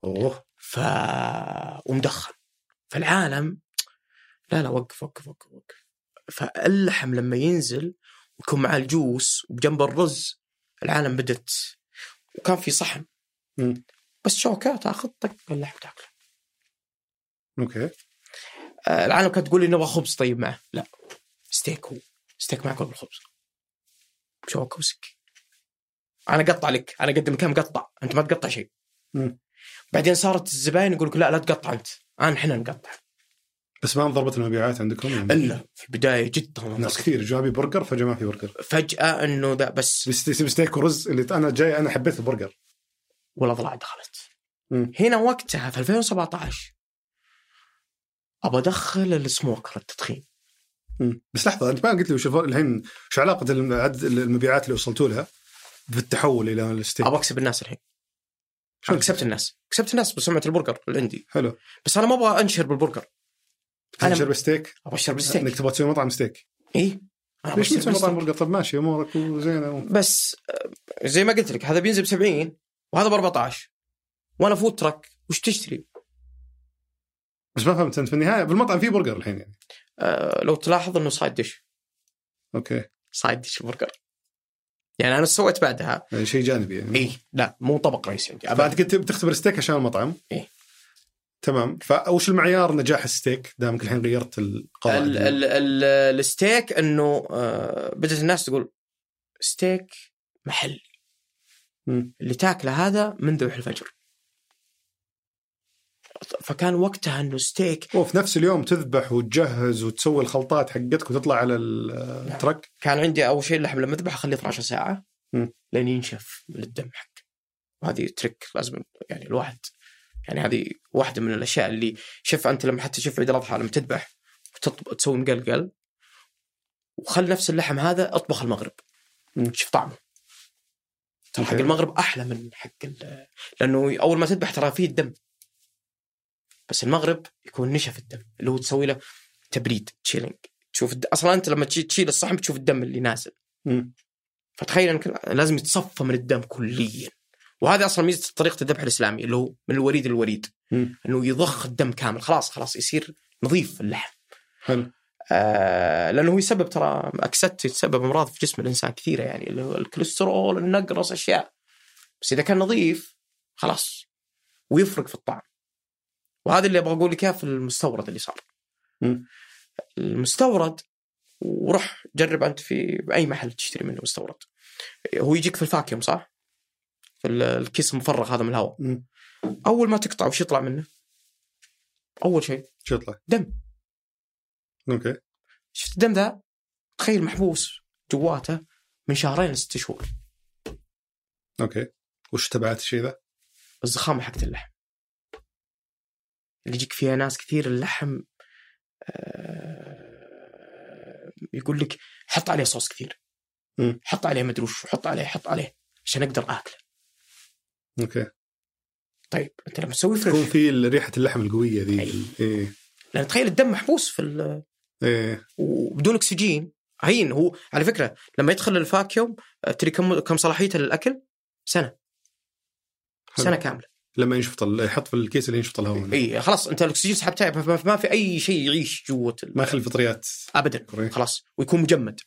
أوه. ف ومدخن. فالعالم لا لا وقف وقف وقف وقف. فاللحم لما ينزل ويكون معاه ال juice وبجنب الرز العالم بدت. وكان في صحن. بس شوكه تاخذ طق اللحم تاكله. okay. آه، العالم كانت تقول لي نبغى خبز طيب معه. لا. ستيك هو. ستيك معك بالخبز شوكه وسكين أنا اقطع لك أنا اقدم كم قطع أنت ما تقطع شيء. مم. بعدين صارت الزباين يقول لك لا لا تقطع أنت. أنا إحنا نقطع بس ما انضربت المبيعات عندكم يعني؟ إلا في البداية جدا ناس كثير جاي يبي برجر فجأة ما في برجر. فجأة إنه ذا بس. ستيك ورز اللي أنا جاي أنا حبيت البرجر. والاضلاع دخلت. مم. هنا وقتها في 2017 ابى أدخل ال smoker التدخين. مم. بس لحظة أنت ما قلت لي وش الحين وش علاقة عدد المبيعات اللي وصلتوا لها بالتحول إلى الستيك؟ ابى أكسب الناس الحين. أنا كسبت الناس. كسبت الناس بسمعة البرجر اللي عندي حلو. بس أنا ما أبغى أنشر بالبرجر. أنا- تنشر بستيك أبغى انك بالستيك. تبغى تسوي مطعم ستيك. إي. ليش تسوي مطعم بالستيك. برجر؟ طب ماشي أمورك وزينة بس آه، زي ما قلت لك هذا بينزل ب 70 وهذا ب 14 وأنا food truck وش تشتري؟ بس ما فهمت أنت في النهاية بالمطعم في برجر الحين يعني. لو تلاحظ إنه side dish okay. side dish البرجر. يعني أنا سويت بعدها. يعني شيء جانبي يعني. اي لا مو طبق رئيسي عندي. فانت كنت بتختبر ستيك عشان المطعم. إيه. تمام. فوش المعيار نجاح الستيك دامك الحين غيرت القواعد. ال ال ال الستيك إنه آه بدأت الناس تقول ستيك محلي. اللي تاكله هذا من ذبح الفجر. فكان وقتها إنه ستيك وفي نفس اليوم تذبح وتجهز وتسوي الخلطات حقتك وتطلع على ال truck كان عندي أول شيء اللحم لما اذبح أخليه 12 ساعة. لين ينشف من الدم حقه وهذه trick لازم يعني الواحد يعني هذه واحدة من الأشياء اللي شوف أنت لما حتى شوف عيد الأضحى لما تذبح وتطب... تسوي مقلقل وخل نفس اللحم هذا أطبخ المغرب. شوف طعمه ترى حق. المغرب أحلى من حق. لأنه أول ما تذبح ترى فيه الدم بس المغرب يكون نشف الدم اللي هو تسوي له تبريد تشيلينج تشوف الد... أصلا أنت لما تشي- تشيل الصحن بتشوف الدم اللي نازل. مم. فتخيل إنك لازم يتصفى من الدم كليا. وهذا أصلا ميزة طريقة الذبح الإسلامي اللي هو من الوريد للوريد. إنه يضخ الدم كامل خلاص خلاص يصير نظيف اللحم. حلو. آه لأنه هو يسبب ترى أكسدت يتسبب أمراض في جسم الإنسان كثيرة يعني الكوليسترول النقرس أشياء. بس إذا كان نظيف خلاص. ويفرق في الطعم. وهذا اللي أبغى أقول لك إياه في المستورد اللي صار. المستورد وروح جرب أنت في أي محل تشتري منه مستورد هو يجيك في ال vacuum صح؟ في ال- الكيس المفرغ هذا من الهواء. أول ما تقطع وش يطلع منه؟ أول شيء شو يطلع؟ دم okay شفت الدم ذا تخيل محبوس جواته من شهرين لست شهور okay وش تبعات الشيء ذا؟ الزفارة حقت اللحم اللي يجيك فيها ناس كثير اللحم آه، يقول لك حط عليه صوص كثير. حط عليه مدري وش حط عليه حط عليه عشان أقدر آكله. okay. طيب أنت لما تسوي تكون fresh في ريحة اللحم القوية ذي. أي. إيه. لأن تخيل الدم محبوس في ال- إيه. وبدون أكسجين. هين هو على فكرة لما يدخل ال vacuum آه، تدري كم كم صلاحيته للأكل؟ سنة. حلو. سنة كاملة. لما ينشفط يحط في الكيس اللي ينشفط الهواء. اي خلاص أنت الأكسجين سحبته ما- في أي شيء يعيش جوة ما يخلي فطريات ابدا كوري. خلاص ويكون مجمد.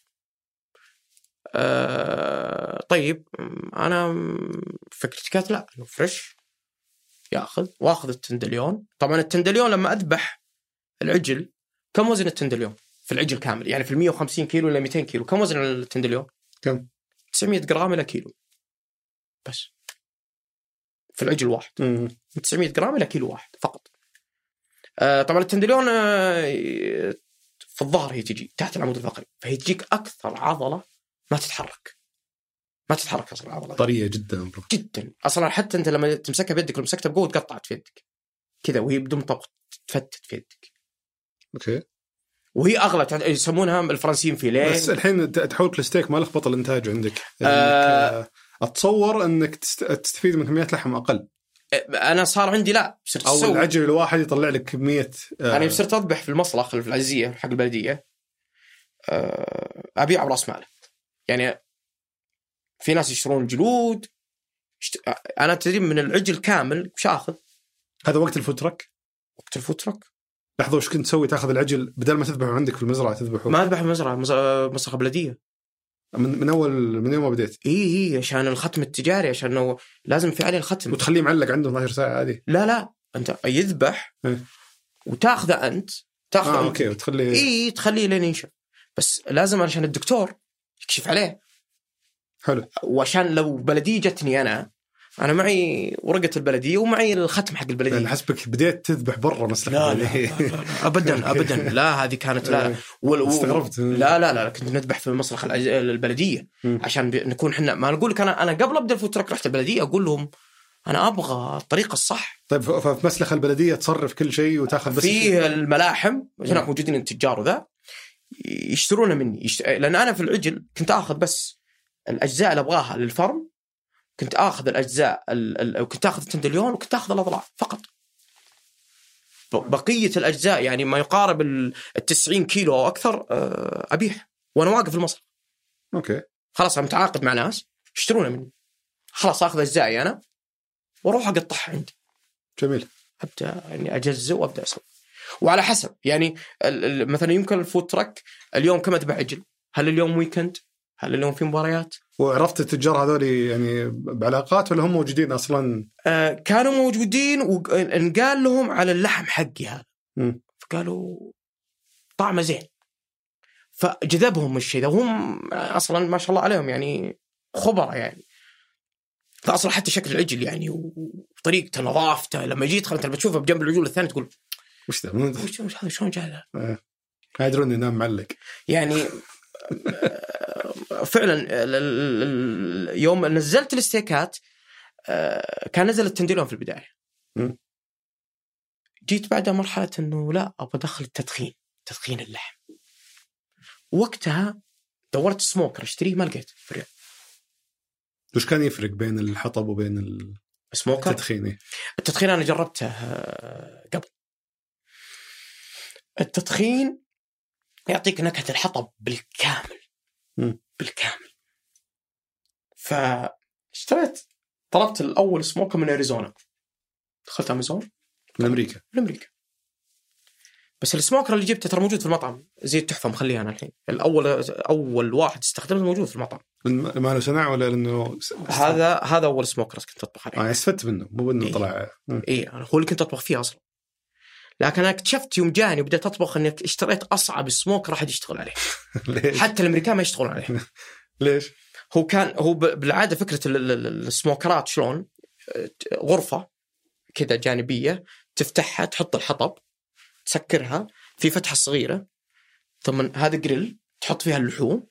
آه طيب أنا فكرتي كانت لا إنه fresh ياخذ وآخذ ال tenderloin. طبعا ال tenderloin لما أذبح العجل كم وزن ال tenderloin؟ في العجل كامل يعني في ال 150 كيلو إلى 200 كيلو. كم وزن ال tenderloin؟ كم؟ 900 جرام إلى كيلو. بس. في العجل واحد مم. من 900 جرام إلى كيلو واحد فقط. آه طبعا ال tenderloin آه في الظهر هي تجي تحت العمود الفقري فهي تجيك أكثر عضلة ما تتحرك. ما تتحرك أصلا العضلة طرية جدا bro. جدا أصلا حتى أنت لما تمسكها بيدك لو مسكتها بقوة تقطعت في يدك. كذا وهي بدون طبخ تفتت في يدك. okay وهي أغلى يسمونها الفرنسيين فيليه بس الحين تحولك الستيك ما لخبط الإنتاج عندك آه. آه... أتصور إنك تست... تستفيد من كميات لحم أقل. أنا صار عندي لا صرت أو أسوي- العجل الواحد يطلع لك كميه آه... أنا صرت أذبح في المصلخ في العزيه حق البلدية آه، أبيع براس ماله يعني في ناس يشترون جلود يشت... أنا تدري من العجل كامل وش آخذ؟ هذا وقت الفوترك؟ وقت الفوترك. لحظة وش كنت تسوي؟ تأخذ العجل بدل ما تذبحه عندك في المزرعة تذبحه. ما أذبح المزرعة مز- مصلخه بلدية. من, من أول من يوم ما بديت. إي إي عشان الختم التجاري عشان إنه لازم في عليه الختم. وتخليه معلق عنده 12 ساعة عادي لا لا أنت يذبح إيه. وتاخذه أنت تاخذه أنت. okay وتخليه إي تخليه لين ينشف. بس لازم عشان الدكتور يكشف عليه. حلو. وعشان لو بلدية جتني أنا أنا معي ورقة البلدية ومعي الختم حق يعني البلديه حسبك بديت تذبح برا مسلخ لا لا. لا, لا, لا. ابدا ابدا. لا هذه كانت لا, و- استغربت. لا لا لا كنت نذبح في العز- البلدية. عشان نكون إحنا ما نقول لك أنا أنا قبل أبدأ الفوترك رحت البلدية أقول لهم أنا أبغى الطريقة الصح. طيب ف- ففي مسلخ البلدية تصرف كل شيء وتأخذ بس فيه الملاحم هناك موجودين التجار وذا يشترونه مني. يشت... لأن أنا في العجل كنت آخذ بس الأجزاء اللي أبغاها للفرم كنت آخذ الأجزاء ال... ال... كنت آخذ التندليون وكنت آخذ الأضلاع فقط. بقية الأجزاء يعني ما يقارب ال ال 90 كيلو أو أكثر آه، أبيع. وأنا واقف في المصرف okay. خلاص أنا متعاقد مع ناس يشترونه مني. خلاص آخذ أجزائي أنا وأروح أقطعها عندي. جميل. أبدأ يعني أجزء وأبدأ أسوي. وعلى حسب يعني مثلا يمكن ال food truck اليوم كم اذبح عجل؟ هل اليوم weekend؟ هل اليوم في مباريات؟ وعرفت التجار هذول يعني بعلاقات ولا هم موجودين أصلا؟ آه كانوا موجودين وانقال لهم على اللحم حقي هذا. فقالوا طعمه زين. فجذبهم الشيء ذا وهم أصلا ما شاء الله عليهم يعني خبراء يعني. فاصلا حتى شكل العجل يعني وطريقته نظافته. لما يجي يدخل أنت لما تشوفه بجنب العجول الثانية تقول وش ذا؟ وش هذا؟ شلون جاء ذا؟ ما يدرون انه معلق. يعني آه، فعلا ال- ال- ال- يوم نزلت الستيكات آه، كان نزل التنديلون في البداية. جيت بعدها مرحلة إنه لا أبغى أدخل التدخين تدخين اللحم. وقتها دورت سموكر أشتريه ما لقيت. في الرياض وش كان يفرق بين الحطب وبين سموكر؟ التدخين إيه؟ التدخين أنا جربته آه، قبل. التدخين يعطيك نكهة الحطب بالكامل. مم. بالكامل. فاشتريت طلبت الأول سموكر من أريزونا. دخلت أمازون. من أمريكا. من أمريكا. بس السموكر اللي جبته ترى موجود في المطعم. زي التحفه مخليه أنا الحين. الأول أول واحد استخدمته موجود في المطعم. ما له صنع ولا لأنه هذا هذا أول سموكر كنت أطبخ عليه. آه استفدت منه. مو انه إيه. طلع. اي أنا هو اللي كنت أطبخ فيه أصلا. لكن أنا اكتشفت يوم جاني وبدأت أطبخ إني اشتريت أصعب سموكر احد يشتغل عليه ليش؟ حتى الأمريكان ما يشتغلون عليه ليش؟ هو كان هو بالعادة فكرة ال- ال- ال- السموكرات شلون غرفة كذا جانبية تفتحها تحط الحطب تسكرها في فتحة صغيرة ثم هذا جريل تحط فيها اللحوم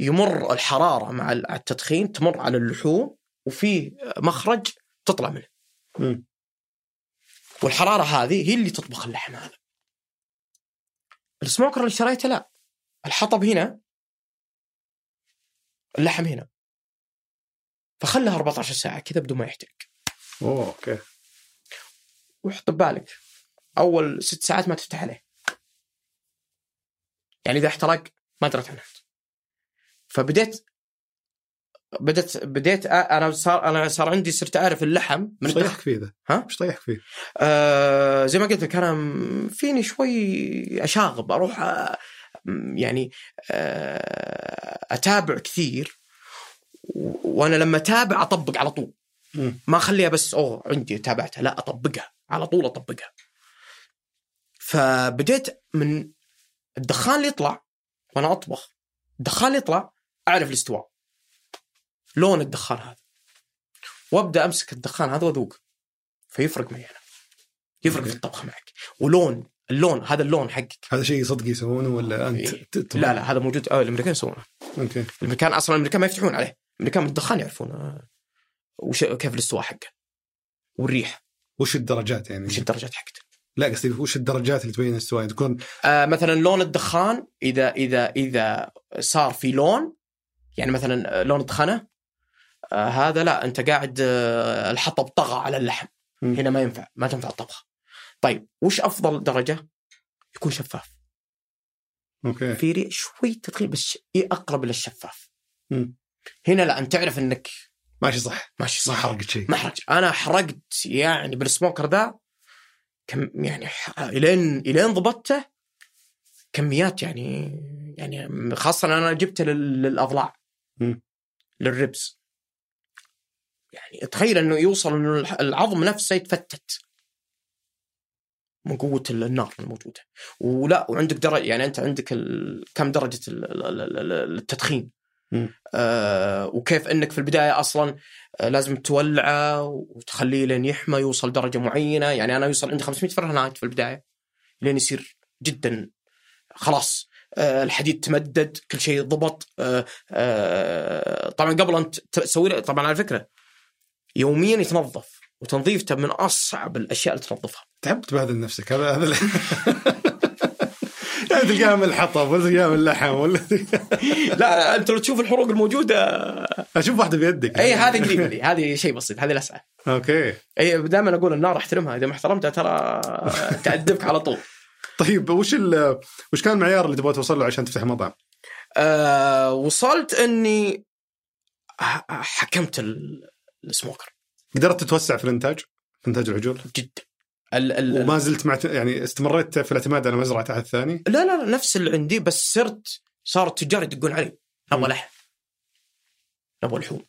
يمر الحرارة مع ال- التدخين تمر على اللحوم وفي مخرج تطلع منه مم. والحرارة هذه هي اللي تطبخ اللحم هذا ال smoker اللي اشتريته لا. الحطب هنا. اللحم هنا. فخلها 14 ساعة كذا بدون ما يحترق. أوه okay. وحط ببالك. أول ست ساعات ما تفتح عليه. يعني إذا احترق ما دريت عنها فبديت بديت بديت أ- أنا صار أنا صار عندي صرت أعرف اللحم من إيش. طيحك فيه ذا؟ ها؟ إيش طيحك فيه؟ آه زي ما قلت لك أنا فيني شوي أشاغب أروح آه م- يعني آه أتابع كثير و- وأنا لما أتابع أطبق على طول. ما أخليها بس أوه عندي تابعتها لا أطبقها على طول أطبقها فبديت من الدخان اللي يطلع وأنا أطبخ الدخان اللي يطلع أعرف الاستواء لون الدخان هذا. وأبدأ أمسك الدخان هذا واذوق فيفرق معي أنا. يفرق في okay. الطبخ معك. ولون اللون هذا اللون حقك. هذا شيء صدق يسوونه ولا أنت إيه. لا لا هذا موجود آه الأمريكان يسوونه. okay. الأمريكان أصلا الأمريكان ما يفتحون عليه. الأمريكان من الدخان يعرفون آه، وش كيف الاستواء حقه. والريح. وش الدرجات يعني؟ وش الدرجات حقته. لا قصدي وش الدرجات اللي تبين الاستواء؟ تكون آه مثلا لون الدخان إذا إذا إذا صار في لون يعني مثلا آه، لون الدخانة آه هذا لا أنت قاعد آه الحطب طغى على اللحم. مم. هنا ما ينفع ما تنفع الطبخه طيب وش أفضل درجة؟ يكون شفاف. okay. في ريح شوي تدخين بس أقرب للشفاف مم. هنا لا أنت تعرف إنك ماشي صح. ماشي ما صح حرقت شيء. ما حرقت أنا حرقت يعني بال smoker ذا كم يعني إلين إلين ضبطته كميات يعني يعني خاصة أنا جبته لل- للأضلاع. مم. للربس يعني تخيل إنه يوصل إنه العظم نفسه يتفتت. من قوة النار الموجودة. ولا وعندك درجة يعني أنت عندك ال... كم ال- التدخين. آه وكيف أنك في البداية أصلا آه لازم تولعه وتخليه لين يحمى يوصل درجة معينة. يعني أنا يوصل عندي 500 فرنهايت في البداية لين يصير جدا خلاص. آه الحديد تمدد كل شيء ضبط. آه آه طبعا قبل أن ت- تسوي طبعا على فكرة يوميا يتنظف وتنظيفته من أصعب الأشياء اللي تنظفها. تحب تبهذل نفسك هذا هذا يعني تلقاها من الحطب ولا تلقاها من اللحم ولا لا أنت لو تشوف الحروق الموجوده أشوف واحدة بيدك. اي هذه قريبة لي هذه شيء بسيط هذه الاسعى أوكي. اي دائما أقول النار أحترمها إذا ما احترمتها ترى تأدبك على طول. طيب وش وش كان المعيار اللي تبغى توصل له عشان تفتح مطعم؟ أه وصلت إني حكمت ال- السموكر قدرت تتوسع في الإنتاج؟ في إنتاج العجول؟ جدا ال ال وما زلت مع يعني استمريت في الاعتماد على مزرعه أحد ثاني؟ لا لا نفس اللي عندي بس صرت صار التجار يدقون علي نبغى. لحم نبغى لحوم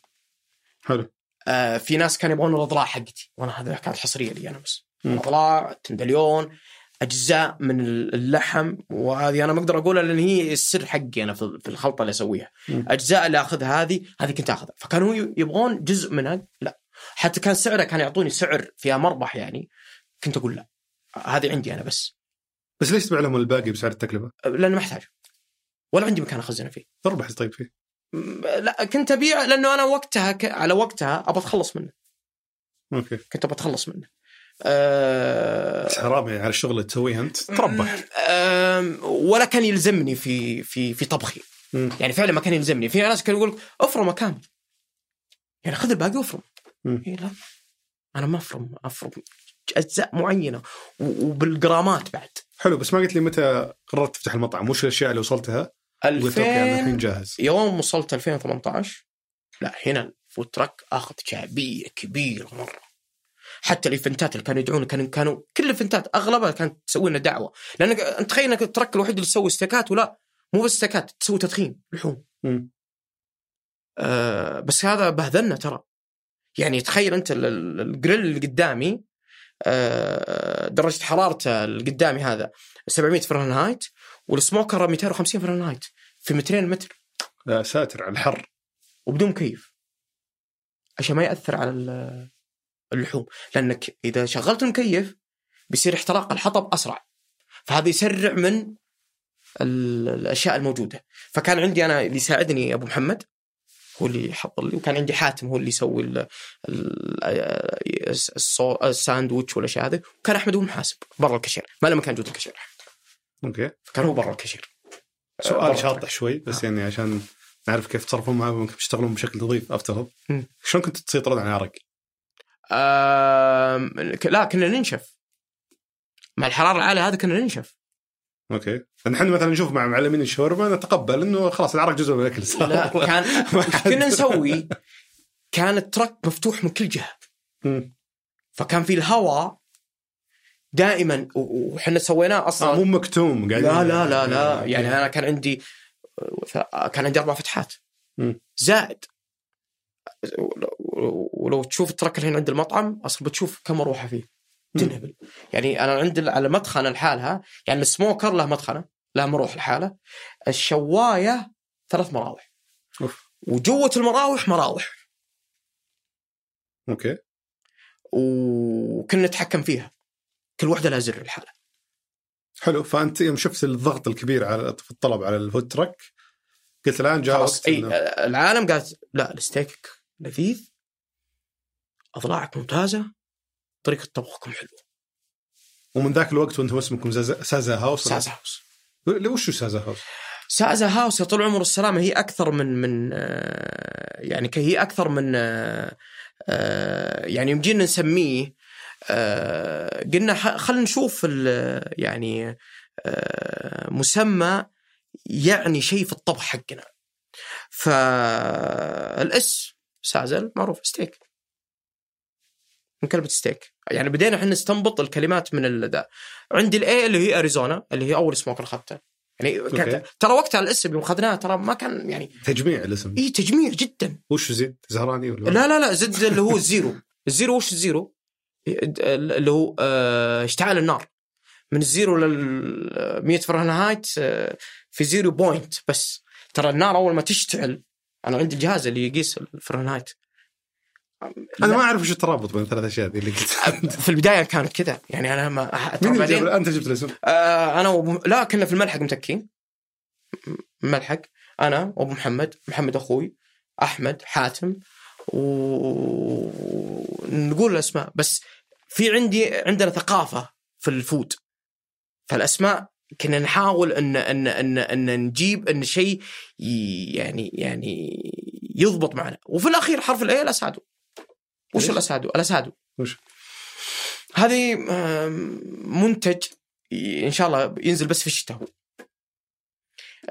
حلو آه في ناس كانوا يبغون الأضلاع حقتي وأنا هذا كانت حصرية لي أنا بس مم. الاضلاع تندليون أجزاء من اللحم وهذه أنا ما أقدر أقولها لأن هي السر حقي أنا في الخلطة اللي أسويها. أجزاء اللي أخذها هذه هذه كنت أخذها. فكانوا يبغون جزء منها؟ لا. حتى كان سعره كان يعطوني سعر فيها مربح يعني كنت أقول لا. هذه عندي أنا بس. بس ليش تبيع لهم الباقي بسعر التكلفة؟ لأنه محتاج ولا عندي مكان أخزنه فيه. تربح طيب فيه؟ لا كنت أبيع لأنه أنا وقتها ك... على وقتها ابى أتخلص منه. أوكي. كنت ابى أتخلص منه. أه... حرام يعني على الشغل اللي تسويه أنت؟ تربح. أم، ولا كان يلزمني في في في طبخي. مم. يعني فعلا ما كان يلزمني. في ناس كانوا يقول لك افرمه كامل يعني خذ الباقي وأفرم. إيه لا. أنا ما أفرم أفرم أجزاء معينة وبالجرامات بعد. حلو بس ما قلت لي متى قررت تفتح المطعم؟ وش الأشياء اللي وصلتها؟ قلت okay أنا الحين 2000 جاهز. يوم وصلت 2018 لا هنا ال food truck آخذ شعبية كبيرة مرة. حتى الإيفنتات اللي كانوا يدعون كانوا كانوا كل الإيفنتات أغلبها كانت تسوي لنا دعوة. لأنك انت تخيل إنك ال truck الوحيد اللي تسوي استيكات ولا مو بس استيكات تسوي تدخين لحوم. آه بس هذا بهذلنا ترى. يعني تخيل أنت ال- ال- الجريل اللي قدامي آه درجة حرارته اللي قدامي هذا 700 فرنهايت والسموكر 250 فرنهايت في 200 متر. يا ساتر على الحر. وبدون مكيف عشان ما يأثر على اللحوم. لأنك إذا شغلت المكيف بيصير احتراق الحطب أسرع. فهذا يسرع من ال- الأشياء الموجودة. فكان عندي أنا اللي يساعدني أبو محمد هو اللي يحضر لي وكان عندي حاتم هو اللي يسوي الساندويتش والاشياء هذه وكان أحمد هو المحاسب برا الكاشير. ما له مكان جوا الكاشير. okay. فكان هو برا الكاشير. سؤال شاطح شوي بس يعني عشان نعرف كيف تصرفون معه تشتغلون بشكل نظيف أفترض. شلون كنتوا تسيطرون على العرق؟ آم، لا كنا ننشف. مع الحرارة العالية هذه كنا ننشف. أوكي. نحن مثلا نشوف مع معلمين الشاورما نتقبل إنه خلاص العرق جزء من الأكل صار. لا كان كنا نسوي؟ كان الترك مفتوح من كل جهة. فكان في الهواء دائما وحنا سويناه أصلا. آه مو مكتوم قاعدين. لا لا لا. لا يعني أنا كان عندي كان عندي أربع فتحات. زائد ولو تشوف الترك الحين عند المطعم أصلا بتشوف كم مروحه فيه. تنهبل. يعني أنا عند على مدخنة لحالها يعني السموكر له مدخنة له مروح لحاله. الشواية ثلاث مراوح. أوف. وجوة المراوح مراوح. okay. وكنا نتحكم فيها. كل واحدة لها زر لحالها. حلو. فأنت يوم شفت الضغط الكبير على في الطلب على ال food truck قلت الآن جاء وقت إي إنه- العالم قالت لا الستيك لذيذ. أضلاعك ممتازة طريقة طبخكم حلوة. ومن ذاك الوقت وأنتم اسمكم زازا- Saza House Saza House. وش Saza House؟ Saza House يا طول العمر والسلامه هي أكثر من من آه، يعني هي أكثر من آه، آه، يعني يوم جينا نسميه قلنا خلينا نشوف يعني مسمى يعني شيء في الطبخ حقنا. فال S sizzle معروف ستيك. من كلمه ستيك. يعني بدينا إحنا نستنبط الكلمات من ذا. عندي ال A اللي هي أريزونا اللي هي أول smoker اخذته يعني كانت. ترى وقتها الاسم يوم اخذناه ترى ما كان يعني تجميع الاسم. إي تجميع جدا. وش Z زهراني ولا؟ لا لا لا Z اللي هو ال zero ال zero وش ال zero؟ اللي هو آه، اشتعال النار. من ال zero لل 100 فرنهايت آه، في zero point بس. ترى النار أول ما تشتعل أنا عندي الجهاز اللي يقيس الفرنهايت أنا ما أعرف وش الترابط بين الثلاث أشياء ذي اللي قلت في البداية كانت كذا. يعني أنا ما مين اللي جاب أنت جبت الاسم؟ آه أنا وأبو لا كنا في الملحق متكين. ملحق. أنا وأبو محمد محمد أخوي أحمد حاتم ونقول الأسماء. بس في عندي عندنا ثقافة في الفود فالأسماء كنا نحاول إن إن إن إن نجيب إن شيء يعني يعني يضبط معنا. وفي الأخير حرف الاي الاسادو وش؟ الاسادو؟ الاسادو وش؟ هذه منتج إن شاء الله ينزل بس في الشتاء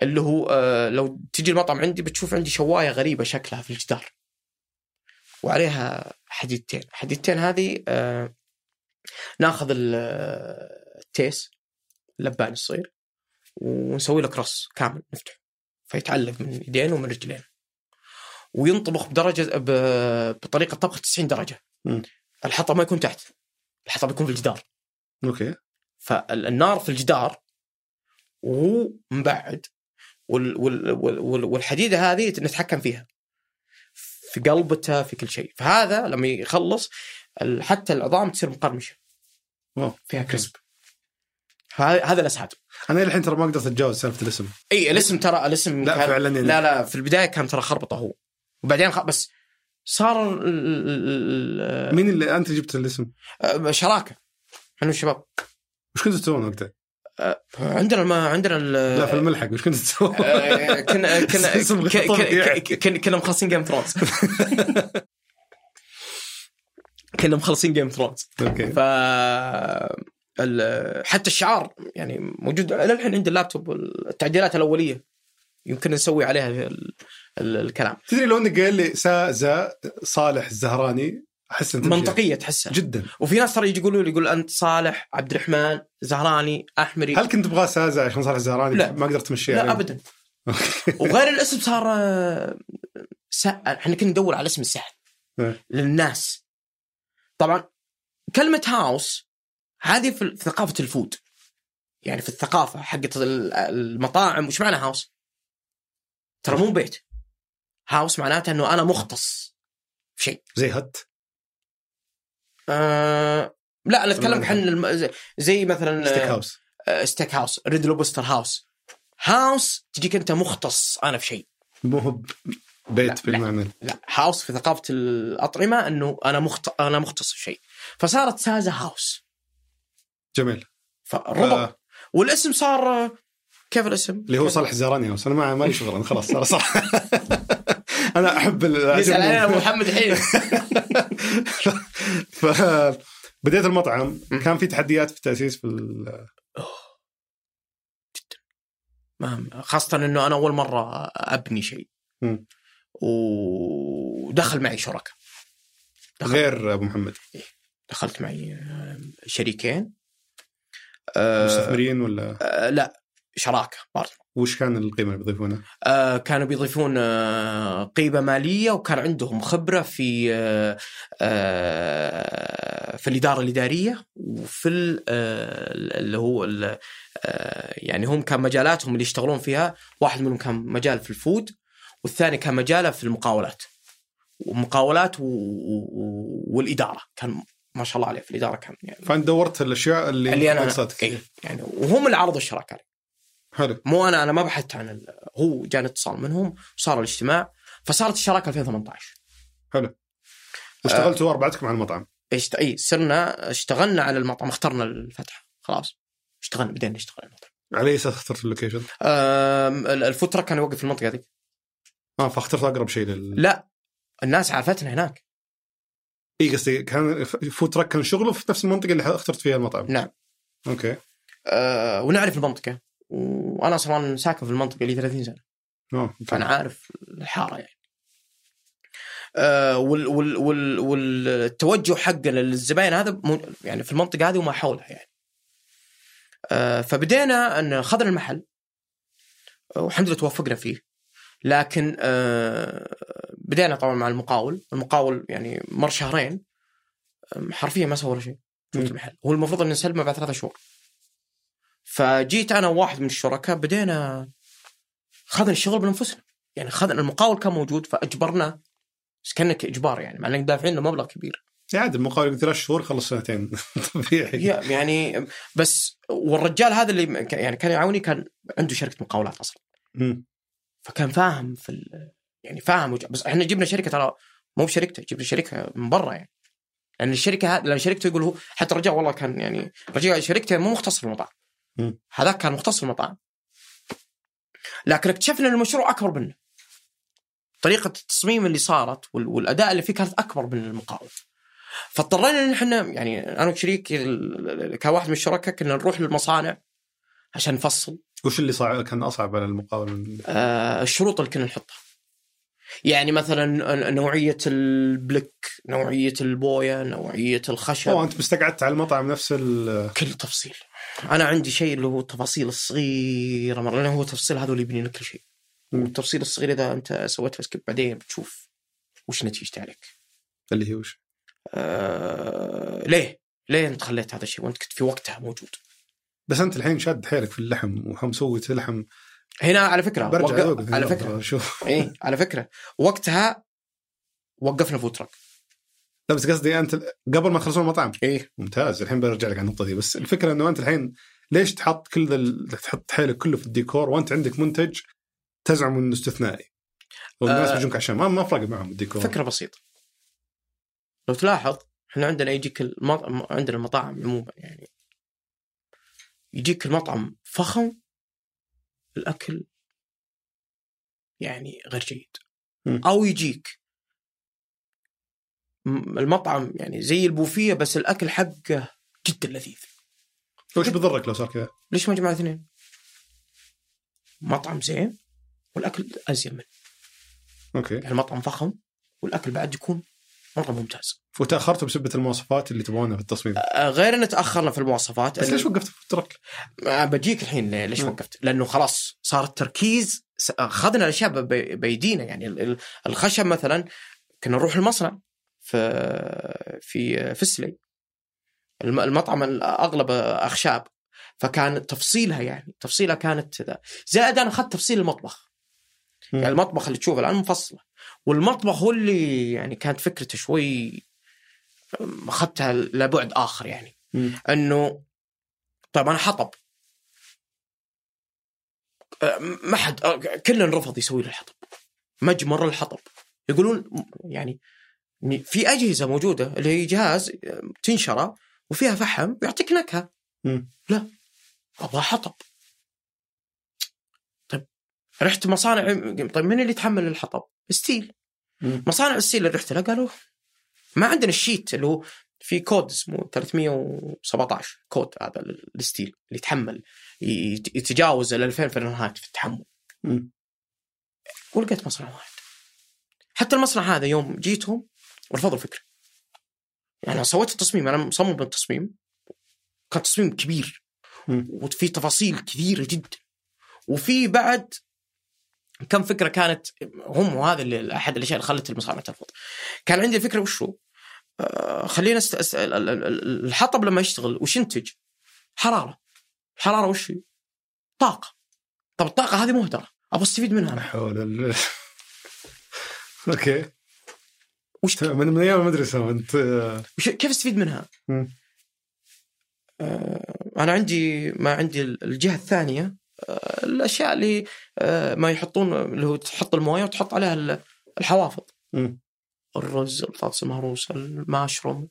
اللي هو آه، لو تجي المطعم عندي بتشوف عندي شواية غريبة شكلها في الجدار وعليها حديدتين حديدتين هذه آه، ناخذ آه، التيس اللبان الصغير ونسوي له كروس كامل نفتح فيتعلق من يدين ومن رجلين وينطبخ بدرجة بطريقة طبخ 90 درجة. مم. الحطب ما يكون تحت الحطب يكون في الجدار. أوكي. فالنار في الجدار وهو مبعد وال وال وال وال والحديدة هذه نتحكم فيها. في قلبته في كل شيء. فهذا لما يخلص حتى العظام تصير مقرمشة. فيها كريسب. هذا هذا الاسعد أنا الحين ترى ما قدرت أتجاوز سالفة الاسم. إي الاسم ترى الاسم لا كان فعلا يعني. لا لا في البداية كان ترى خربطة هو. وبعدين خ... بس صار ال- ال- مين اللي أنت جبت الاسم؟ ال- شراكة. إحنا الشباب. وش كنتوا تسوون وقتها؟ عندنا ما عندنا ال- لا في الملحق. وش كنتوا تسوون؟ آه، كنا كنا كنا كنا مخلصين Game Thrones كنا مخلصين Game Thrones okay. ف حتى الشعار يعني موجود. إلى الحين عندي اللابتوب التعديلات الأولية. يمكن نسوي عليها الكلام. تدري لو انك قايل لي سا زا صالح الزهراني؟ أحس انت منطقية تحسها. جدا. وفي ناس ترى يجي يقولوا لي يقول أنت صالح عبد الرحمن زهراني أحمري. هل كنت تبغاه سازا عشان صالح الزهراني؟ لا. ما قدرت تمشيه لا؟ ابدا. وغير الاسم صار آه،. إحنا كنا ندور على اسم سهل إيه. للناس. طبعا كلمة house هذه في ثقافة ال food. يعني في الثقافة حقت ال- المطاعم. وش معنى house؟ ترى مو بيت. house معناته إنه أنا مختص في شيء. زي hut؟ آه لا ولا عن الم... زي- مثلا steak house آه، steak house Red Lobster house house تجيك أنت مختص أنا في شيء. مو هو ب- لا، بيت لا. بالمعنى لا. house في ثقافة الأطعمة إنه أنا مخت... أنا مختص في شيء. فصارت سازا House جميل. فالربط آه. والاسم صار كيف الاسم؟ اللي هو صالح الزهراني house أنا ما مالي شغل أنا خلاص أنا صح أنا أحب ال- يسأل. علينا ابو محمد الحين ف بديت المطعم. كان في تحديات في التأسيس في ال... ما خاصة إنه أنا أول مرة أبني شيء. ودخل معي شركاء. غير أبو محمد. دخلت معي شريكين. آه، مستثمرين ولا؟ آه، لا. شراكة برضه وش كان القيمة اللي بيضيفونها؟ آه، كانوا بيضيفون آه، قيمة مالية وكان عندهم خبرة في آه، آه، في الإدارة الإدارية وفي آه، اللي هو ال- آه، يعني هم كان مجالاتهم اللي يشتغلون فيها واحد منهم كان مجال في الفود والثاني كان مجاله في المقاولات ومقاولات و... و... والإدارة كان ما شاء الله عليه في الإدارة كان يعني فأنت دورت الأشياء اللي, اللي أنا. إيه يعني وهم اللي عرضوا الشراكة. حلو. مو أنا أنا ما بحثت عن ال... هو جاني اتصال منهم وصار الاجتماع فصارت الشراكة 2018 واشتغلتوا أربعتكم على المطعم. اشت... إي صرنا اشتغلنا على المطعم اخترنا الفتح خلاص. اشتغلنا بدينا نشتغل على المطعم. على أي أساس اخترت ال location؟ أم... ال- ال food truck كان يوقف في المنطقة ذيك آه فاخترت أقرب شيء لل لا الناس عرفتنا هناك. إي قصدي كان food truck كان شغله في نفس المنطقة اللي اخترت فيها المطعم. نعم. okay. أه... ونعرف المنطقة. وأنا أصلا ساكن في المنطقة لي 30 سنة. آه فأنا عارف الحارة يعني. آه وال وال وال والتوجه حقنا للزباين هذا يعني في المنطقة هذه وما حولها يعني. آه فبدينا أن اخذنا المحل والحمد لله توفقنا فيه. لكن آه بدينا طبعا مع المقاول. المقاول يعني مر شهرين آه، حرفيا ما سوى ولا شيء. في. المحل. هو المفروض أن نسلمه بعد ثلاثة شهور. فجيت أنا وواحد من الشركاء بدينا خذنا الشغل بأنفسنا. يعني خذنا المقاول كان موجود فاجبرناه بس كأنك إجبار يعني مع إنك دافعين له مبلغ كبير. عاد المقاول ثلاث شهور يخلص سنتين. طبيعي. يعني بس والرجال هذا اللي يعني كان يعاوني كان عنده شركة مقاولات أصلا. مم. فكان فاهم في ال- يعني فاهم وج- بس إحنا جبنا شركة ترى مو بشركته جبنا شركة من برا يعني. لأن الشركة هذه لأن شركته يقول هو حتى الرجال والله كان يعني الرجال شركته مو مختص في المطاعم. هذاك كان مختص في المطاعم. لكن اكتشفنا إن المشروع أكبر منه. طريقة التصميم اللي صارت وال- والأداء اللي فيه كانت أكبر من المقاول فاضطرينا إن إحنا يعني أنا وشريكي كواحد من الشركاء كنا نروح للمصانع عشان نفصل. وش اللي صعب كان أصعب على المقاول من- آه، الشروط اللي كنا نحطها. يعني مثلا نوعية البلك نوعية البوية نوعية الخشب. أوه أنت مستقعدت على المطعم نفس ال كل تفصيل. أنا عندي شيء اللي هو التفاصيل الصغيرة مرة لأنه هو التفصيل هذا اللي يبني لك كل شيء مم. والتفصيل الصغير إذا أنت سويت له skip بعدين بتشوف وش نتيجته عليك اللي هي وش؟ آه ليه؟ ليه أنت خليت هذا الشيء وأنت كنت في وقتها موجود؟ بس أنت الحين شاد حيلك في اللحم ومسوي لحم هنا على فكرة برجع وق... على فكرة شوف إيه على فكرة وقتها وقفنا food truck لا بس قصدي أنت قبل ما تخلصون المطعم. إيه. ممتاز. الحين برجع لك على النقطة دي. بس الفكرة إنه أنت الحين ليش تحط كل ذا تحط حيلك كله في الديكور وأنت عندك منتج تزعم إنه استثنائي؟ والناس آه. بيجونك عشان ما ما فرق معهم الديكور. فكرة بسيطة. لو تلاحظ إحنا عندنا يجيك المطعم عندنا المطاعم عموما يعني. يجيك المطعم فخم الأكل يعني غير جيد. مم. أو يجيك م- المطعم يعني زي البوفيه بس الأكل حقه جدا لذيذ وش بيضرك لو صار كذا؟ ليش ما جمع الاثنين؟ مطعم زين والأكل أزين منه أوكي يعني المطعم فخم والأكل بعد يكون مرة ممتاز وتاخرت بسبة المواصفات اللي تبغونها في التصميم آه، غير إن تأخرنا في المواصفات بس ليش وقفت في الترك؟ بجيك الحين ليش مم. وقفت؟ لأنه خلاص صار التركيز أخذنا الأشياء بايدينا يعني ال- ال- الخشب مثلا كنا نروح المصنع في في فسلي الم- المطعم ال- اغلب اخشاب فكان تفصيلها يعني تفصيلها كانت ذا زائد أنا أخذت تفصيل المطبخ. يعني المطبخ اللي تشوفه الآن مفصله والمطبخ هو اللي يعني كانت فكرته شوي أخذتها لبعد آخر يعني. إنه طيب أنا حطب. ما حد كلنا رفض يسوي له الحطب. مجمر الحطب. يقولون يعني في أجهزة موجودة اللي هي جهاز أه، تنشره وفيها فحم ويعطيك نكهة مم. لا أبغى حطب طيب رحت مصانع طيب من اللي يتحمل الحطب؟ steel مم. مصانع ال steel اللي رحت لها قالوا ما عندنا ال sheet اللي هو في كود اسمه 317 كود هذا ال steel اللي يتحمل يتجاوز ال 2000 فرنهايت في التحمل مم. ولقيت مصنع واحد حتى المصنع هذا يوم جيتهم رفضوا الفكرة. يعني أنا سويت التصميم أنا مصمم التصميم كان تصميم كبير. وفي تفاصيل كثيرة جدا. وفي بعد كم فكرة كانت هم وهذا اللي أحد الأشياء اللي خلت المصانع ترفض. كان عندي الفكرة وشو آه خلينا است... است... ال- ال- ال- الحطب لما يشتغل وش ينتج؟ حرارة. الحراره وش هي؟ طاقة. طب الطاقة هذه مهدرة. أبغى أستفيد منها لا أنا. حول okay. وش من من أيام المدرسة وانت وش كيف استفيد منها؟ آه أنا عندي ما عندي الجهة الثانية آه الأشياء اللي آه ما يحطون اللي هو تحط الموية وتحط عليها ال- الحوافظ. الرز البطاطس المهروسه الماشروم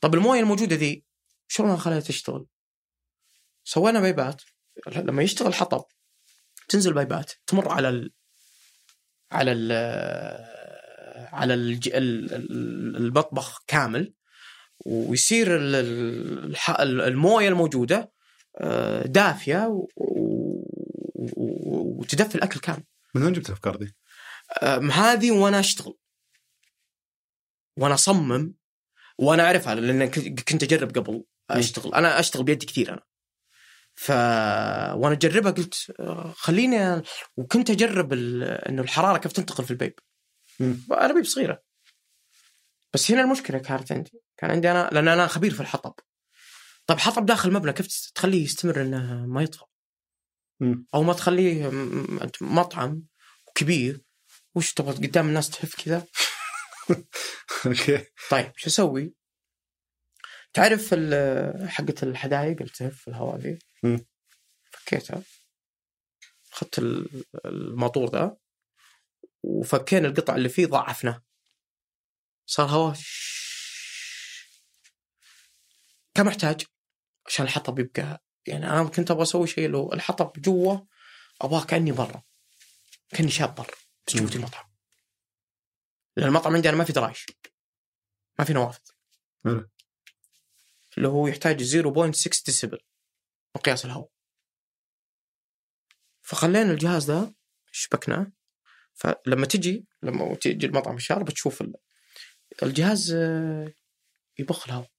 طب الموية الموجودة ذي شلون أخليها تشتغل؟ سوينا بيبات لما يشتغل حطب تنزل بيبات تمر على ال على ال على الج... ال- ال- المطبخ كامل ويصير الموية الموجودة آه، دافية و- وتدفي الأكل كامل. من وين جبت الأفكار دي؟ أم، هذه وأنا أشتغل. وأنا أصمم وأنا أعرفها لأن كنت أجرب قبل أشتغل. أنا أشتغل بيدي كثير أنا. ف وأنا أجربها قلت آه، خليني وكنت أجرب ال... إنه الحرارة كيف تنتقل في البيب. مم. أنا بيب صغيرة. بس هنا المشكلة كانت عندي. كان عندي أنا لأن أنا خبير في الحطب. طيب حطب داخل مبنى كيف تخليه يستمر إنه ما يطفى. أو ما تخليه مطعم كبير وش تبغى قدام الناس تهف كذا؟ أوكي. طيب شو أسوي؟ تعرف حقة الحدايق اللي تهف في الهواء ذي؟ فكيتها. اخذت ال- الموتور ذا. وفكينا القطع اللي فيه ضعفناه صار هواء كم أحتاج؟ عشان الحطب يبقى يعني أنا كنت أبغى أسوي شيء لو الحطب جوا أبغاه كأني برا كأني شاب برا بس جوا المطعم. لأن المطعم عندي أنا ما في درايش ما في نوافذ. اللي هو يحتاج 0.6 ديسيبل مقياس الهواء. فخلينا الجهاز ده شبكناه. فلما تجي لما تجي المطعم الشارع بتشوف ال- الجهاز آه، يبخ الهواء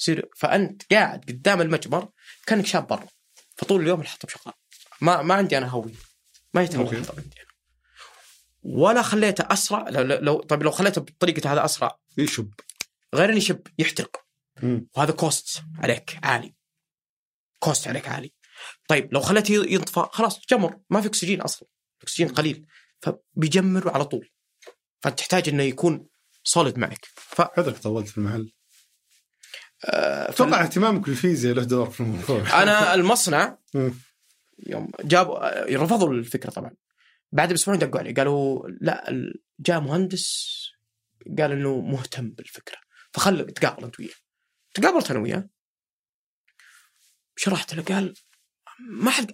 يصير فأنت قاعد قدام المجمر كأنك شاب برا. فطول اليوم الحطب شغال. ما ما عندي أنا هوية. ما يتهوى. الحطب عندي أنا. ولا خليته أسرع لو, لو- طيب لو خليته بطريقة هذا أسرع. يشب. غير إنه يشب يحترق. مم. وهذا cost عليك عالي. cost عليك عالي. طيب لو خليته ينطفى خلاص جمر. ما في أكسجين أصلا. الاكسجين قليل. فبيجمر على طول. فانت تحتاج إنه يكون solid معك. ف حذرك طولت في المحل. آه، فال- أتوقع اهتمامك بالفيزياء له دور في الموضوع. أنا المصنع. يوم جابوا رفضوا الفكرة طبعا. بعد بأسبوعين دقوا علي. قالوا لا جاء مهندس قال إنه مهتم بالفكرة. فخل تقابل أنت وياه. تقابلت أنا وياه. شرحت له قال ما حد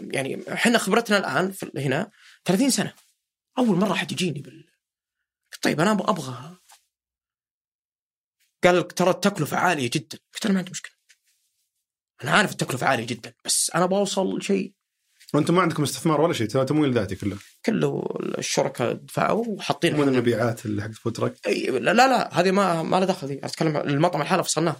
يعني إحنا خبرتنا الآن هنا 30 سنة. أول مرة حد يجيني بال. طيب أنا أبغى. قال ترى التكلفة عالية جدا. قلت أنا ما عندي مشكلة. أنا عارف التكلفة عالية جدا بس أنا بوصل شيء. وأنتم ما عندكم استثمار ولا شيء؟ ترى تمويل ذاتي كله. كله الشركاء دفعوا وحاطين من المبيعات اللي حق food truck أي- لا لا هذه ما ما لها دخل أتكلم المطعم الحالة فصلناه.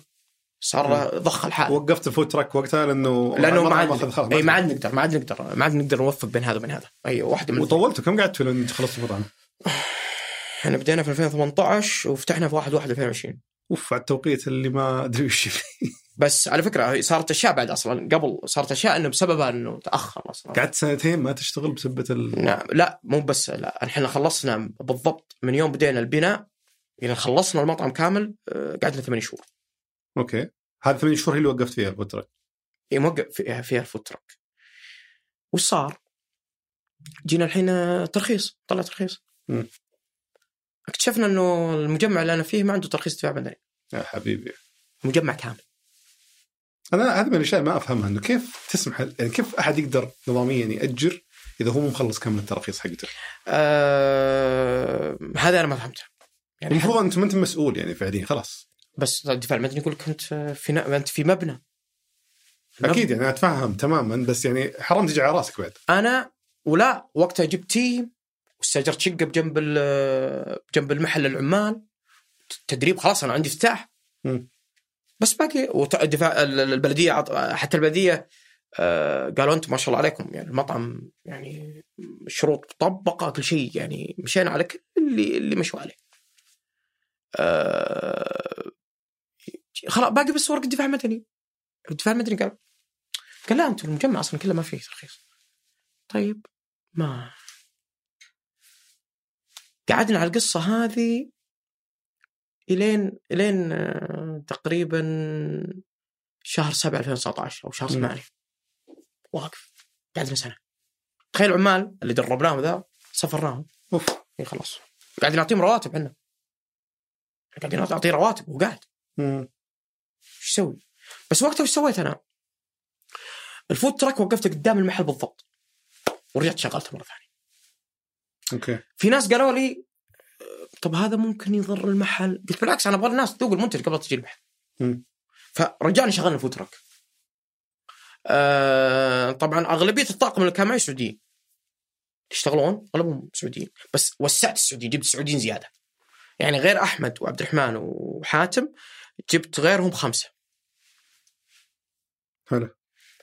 صار ضخ الحالة وقفت ال food truck وقتها لأنه لأنه ما عاد إي ما عاد نقدر ما عاد نقدر ما عاد نقدر نوفق بين هذا وبين هذا. أي واحدة من وطولتوا كم قعدتوا لين خلصتوا المطعم؟ إحنا بدينا في 2018 وفتحنا في 1 1 2020 أوف على التوقيت اللي ما أدري وش فيه بس على فكرة صارت أشياء بعد أصلا قبل صارت أشياء إنه بسببها إنه تأخر أصلا. قعدت سنتين ما تشتغل بسبه ال... نعم لا مو بس لا إحنا خلصنا بالضبط من يوم بدينا البناء إلى خلصنا المطعم كامل آه، قعدنا ثمان شهور. okay. هذه ثمان شهور هي اللي وقفت فيها ال food truck إيه، موقف فيها, truck وش صار؟ جينا الحين ترخيص طلع ترخيص. مم. اكتشفنا إنه المجمع اللي أنا فيه ما عنده ترخيص دفاع مدني يا حبيبي. مجمع كامل. أنا هذه من الأشياء ما أفهمها إنه كيف تسمح يعني كيف أحد يقدر نظاميا يأجر إذا هو مو مخلص كامل التراخيص حقته؟ آه هذا أنا ما فهمته. يعني المفروض أنت ما أنت مسؤول يعني فعليا خلاص. بس الدفاع المدني يقول لك أنت في ن... أنت في مبنى أكيد يعني أتفهم تماما بس يعني حرام تجي على رأسك بعد أنا ولا وقتها جبت تيم واستأجرت شقة بجنب بجنب المحل العمال تدريب خلاص أنا عندي افتتاح. بس باقي والدفاع البلدية حتى البلدية آه، قالوا أنتم ما شاء الله عليكم يعني المطعم يعني الشروط مطبقه كل شيء يعني مشينا على كل اللي اللي مشوا عليه. خلاص باقي بس ورق الدفاع المدني. الدفاع المدني قال قال لا أنتم المجمع أصلا كله ما فيه ترخيص. طيب ما. قعدنا على القصة هذه إلين إلين آه، تقريبا شهر 7 2019 أو شهر مم. 8 واقف. قعدنا سنه تخيل العمال اللي دربناهم ذا سفرناهم. أوف. اي خلاص. قاعدين نعطيهم رواتب إحنا قاعدين نعطيه رواتب وقاعد. مم. إيش أسوي؟ بس وقتها إيش سويت أنا؟ ال food truck وقفته قدام المحل بالضبط. ورجعت شغلته مرة ثانية. أوكي. في ناس قالوا لي "أه، طب هذا ممكن يضر المحل؟ قلت بالعكس أنا أبغى الناس تذوق المنتج قبل تجي المحل. فرجعنا شغلنا ال food truck. آه طبعا أغلبية الطاقم اللي كان معي سعوديين. يشتغلون أغلبهم سعوديين. بس وسعت السعوديين جبت سعوديين زيادة. يعني غير أحمد وعبد الرحمن وحاتم جبت غيرهم خمسة. حلو.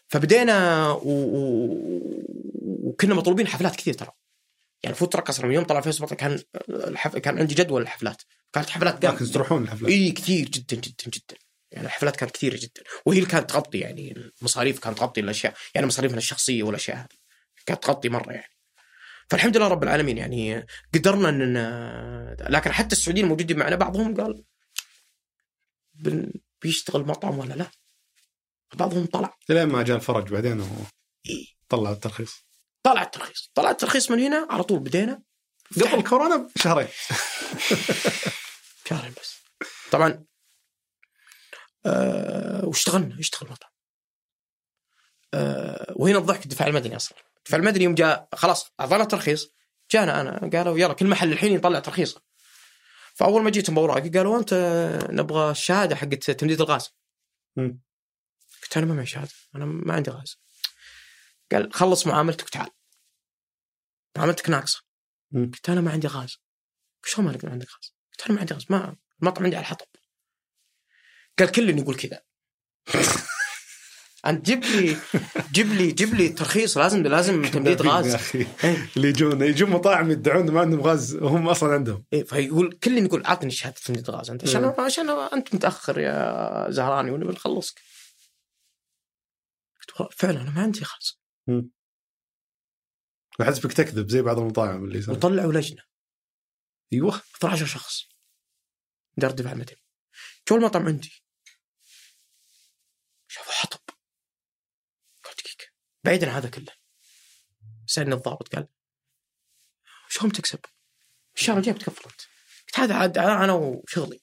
فبدينا و... و... وكنا مطلوبين حفلات كثير ترى. يعني فوت أصلا من يوم طلع فيسبوك كان الحف... كان عندي جدول الحفلات. كانت حفلات لكن تروحون الحفلات. إي كثير جدا جدا جدا. يعني الحفلات كانت كثيرة جدا. وهي اللي كانت تغطي يعني المصاريف كانت تغطي الأشياء. يعني مصاريفنا الشخصية والأشياء هذه. كانت تغطي مرة يعني. فالحمد لله رب العالمين يعني قدرنا ان لكن حتى السعوديين الموجودين معنا بعضهم قال. بيشتغل مطعم ولا لا؟ بعضهم طلع. لين ما جاء الفرج بعدين إيه. طلع الترخيص. طلع الترخيص. طلع الترخيص من هنا على طول بدينا. قبل كورونا بشهرين. شهرين بس. طبعا آه واشتغلنا يشتغل مطعم آه وهنا الضحك الدفاع المدني أصلا. الدفاع المدني يوم جاء خلاص أعطانا ترخيص. جانا أنا قالوا يلا كل محل الحين يطلع ترخيصه فأول ما جيتهم باوراقي قالوا أنت نبغى الشهادة حقت تمديد الغاز. مم. قلت أنا ما معي شهادة أنا ما عندي غاز. قال خلص معاملتك وتعال. معاملتك ناقصة. قلت أنا ما عندي غاز. شلون ما عندك غاز؟ قلت أنا ما عندي غاز ما المطعم عندي على الحطب. قال كل يقول كذا. أنت جيب لي جيب لي جيب لي ترخيص لازم لازم تمديد غاز. اللي يجون يجون مطاعم يدعون ما عندهم غاز وهم أصلا عندهم. إيه فيقول كل يقول اعطني شهادة تمديد غاز. أنت عشان. عشان أنت متأخر يا زهراني؟ ونبي نخلصك قلت والله فعلا أنا ما عندي غاز. وحسبك تكذب زي بعض المطاعم اللي صار وطلعوا لجنة. أيوه. 12 شخص. دار الدفاع المدني جو المطعم عندي؟ شافوا حطب بعيدا عن هذا كله. سألني الضابط قال شلون تكسب؟ الشهر الجاي بتكفل أنت. قلت هذا عاد أنا وشغلي.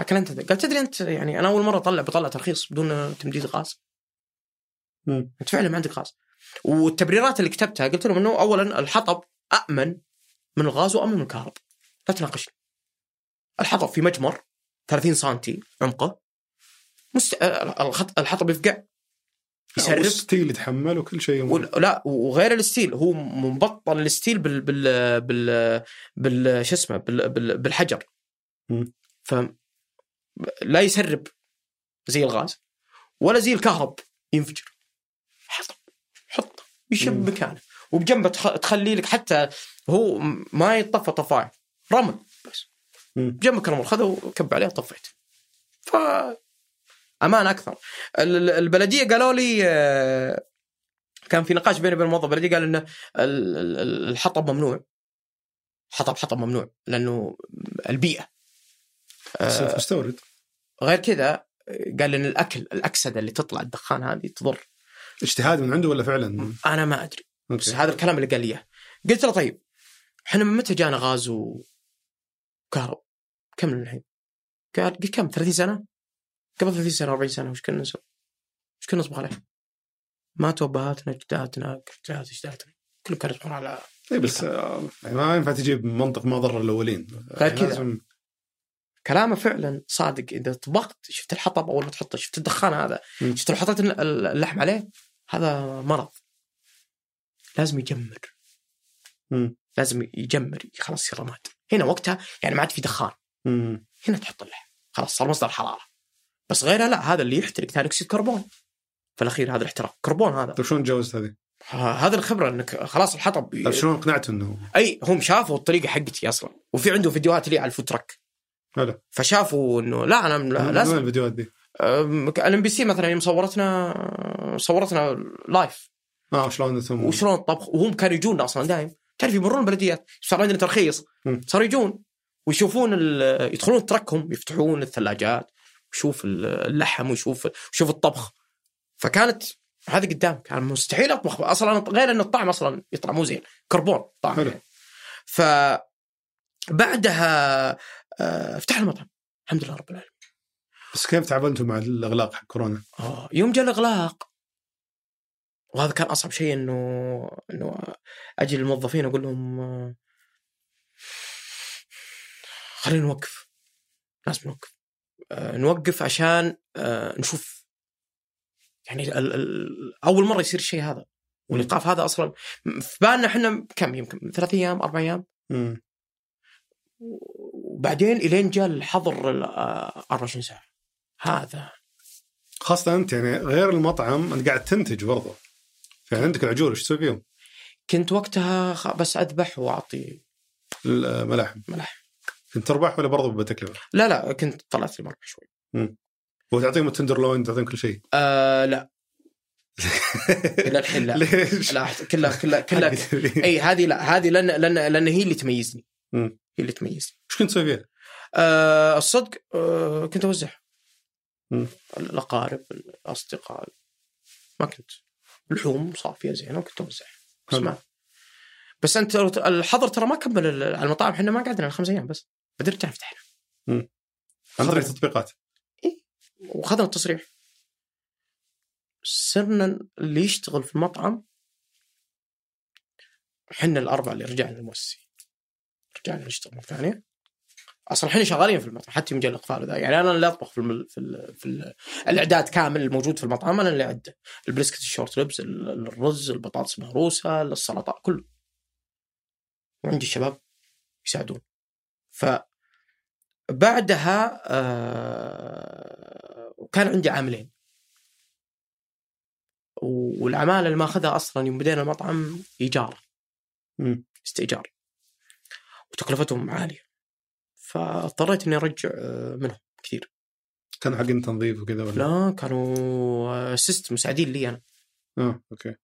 لكن انت قال تدري أنت يعني أنا أول مرة اطلع بطلع ترخيص بدون تمديد غاز مم. انت فعلا ما عندك غاز. والتبريرات اللي كتبتها قلت لهم إنه اولا الحطب امن من الغاز وامن من الكهرب. لا تناقشني. الحطب في مجمر 30 سم عمقه. مست... آه،. الحطب يفقع. يسرب steel يتحمل وكل شيء لا وغير ال steel هو مبطل ال steel بال بال بال بال شو اسمه بال... بال... بالحجر. ف لا يسرب زي الغاز ولا زي الكهرب ينفجر. حطه حطه يشب. مكانه. وبجنبه تخ... تخلي لك حتى هو ما يطفى طفاية رمل بس. بجنبك رمل خذه وكب عليه طفيت ف أمان أكثر. ال- ال- البلدية قالوا لي آه، كان في نقاش بيني وبين الموظف البلدية قال إنه ال- ال- الحطب ممنوع. حطب حطب ممنوع لأنه البيئة. بس آه، مستورد غير كذا قال إن الأكل الأكسدة اللي تطلع الدخان هذه تضر. اجتهاد من عنده ولا فعلا؟ أنا ما أدري. بس أوكي. هذا الكلام اللي قال لي إياه. قلت له طيب إحنا من متى جانا غاز وكهرب؟ كم الحين؟ قال كم 30 سنة؟ قبل 30 سنة 40 سنة وش كنا نسوي؟ وش كنا نصبغ عليه؟ ماتوا ابهاتنا اجدادنا جدات اجدادنا كلهم كانوا يصبغون على اي بس آه، يعني ما ينفع تجيب منطق ما ضر الأولين غير يعني كذا. لازم كلامه فعلا صادق إذا طبقت شفت الحطب أول ما تحطه شفت الدخان هذا. شفت لو حطيت الل- اللحم عليه هذا مرض لازم يجمر مم. لازم يجمر خلاص يصير رماد هنا وقتها يعني ما عاد في دخان مم. هنا تحط اللحم خلاص صار مصدر حرارة بس غيرها لا هذا اللي يحترق ثاني أكسيد كربون. في الأخير هذا الاحتراق. كربون هذا. طيب شلون تجاوزت هذه؟ هذا الخبرة إنك خلاص الحطب طيب شلون اقنعته إنه أي هم شافوا الطريقة حقتي أصلا. وفي عنده فيديوهات لي على الفوترك حلو. فشافوا إنه لا أنا لا وين لازم الفيديوهات دي؟ ال MBC مثلا يوم صورتنا صورتنا live آه شلون وشلون الطبخ وهم كانوا يجونا أصلا دايم. تعرف يمرون بلديات صار عندنا ترخيص. صاروا يجون. ويشوفون يدخلون تركهم يفتحون الثلاجات. ويشوف ال- اللحم ويشوف ويشوف الطبخ. فكانت هذه قدام كان مستحيل أطبخ. أصلا غير إن الطعم أصلا يطلع مو زين. كربون طعم. حلو. ف بعدها آه، فتحنا المطعم. الحمد لله رب العالمين. بس كيف تعاملتوا مع الإغلاق حق كورونا؟ آه، يوم جاء الإغلاق وهذا كان أصعب شيء إنه إنه أجي للموظفين أقول لهم آه، خلينا نوقف. لازم نوقف. نوقف عشان آه، نشوف. يعني ال- ال- أول مرة يصير الشيء هذا. والإيقاف هذا أصلا في بالنا إحنا كم يمكن ثلاث أيام أربع أيام. وبعدين إلين جاء الحظر ال- آه، 24 ساعة. هذا. خاصة أنت يعني غير المطعم أنت قاعد تنتج برضو. يعني عندك العجول إيش تسوي فيهم؟ كنت وقتها بس أذبح وأعطي. الملاحم ملح كنت تربح ولا برضو بتكلفة؟ لا لا كنت طلعت لي مربح شوي. وتعطيهم التندرلوين تعطيهم كل شيء؟ آه لا. إلى الحين لا. ليش؟ لا كلها كلها كلها. إي هذه لا هذه لأن لأن لأن هي اللي تميزني. هي اللي تميزني. إيش كنت تسوي فيها؟ آه الصدق آه كنت أوزع. الأقارب الأصدقاء. ما كنت. لحوم صافية زينة وكنت أوزع. بس. ما. بس أنت الحظر ترى ما كمل على المطاعم إحنا ما قعدنا خمس أيام بس. بعدين رجعنا فتحنا عن طريق تطبيقات. وأخذنا التصريح. صرنا اللي يشتغل في المطعم إحنا الأربعة اللي رجعنا المؤسسين رجعنا نشتغل مرة ثانية. أصلا إحنا شغالين في المطعم حتى يوم جاء الإقفال ذا. يعني أنا اللي أطبخ في الم... في, ال... في ال... الإعداد كامل الموجود في المطعم أنا اللي أعده. ال brisket ال short ribs ال- الرز البطاطس المهروسة السلطة كله. وعندي الشباب يساعدون. ف بعدها آه وكان عندي عاملين. والعمالة اللي ماخذها أصلا يوم بدينا المطعم إيجار. استئجار. وتكلفتهم عالية. فاضطريت إني أرجع آه، منهم كثير. كانوا حقين تنظيف وكذا ولا؟ لا كانوا اسيست مساعدين لي أنا. آه أوكي.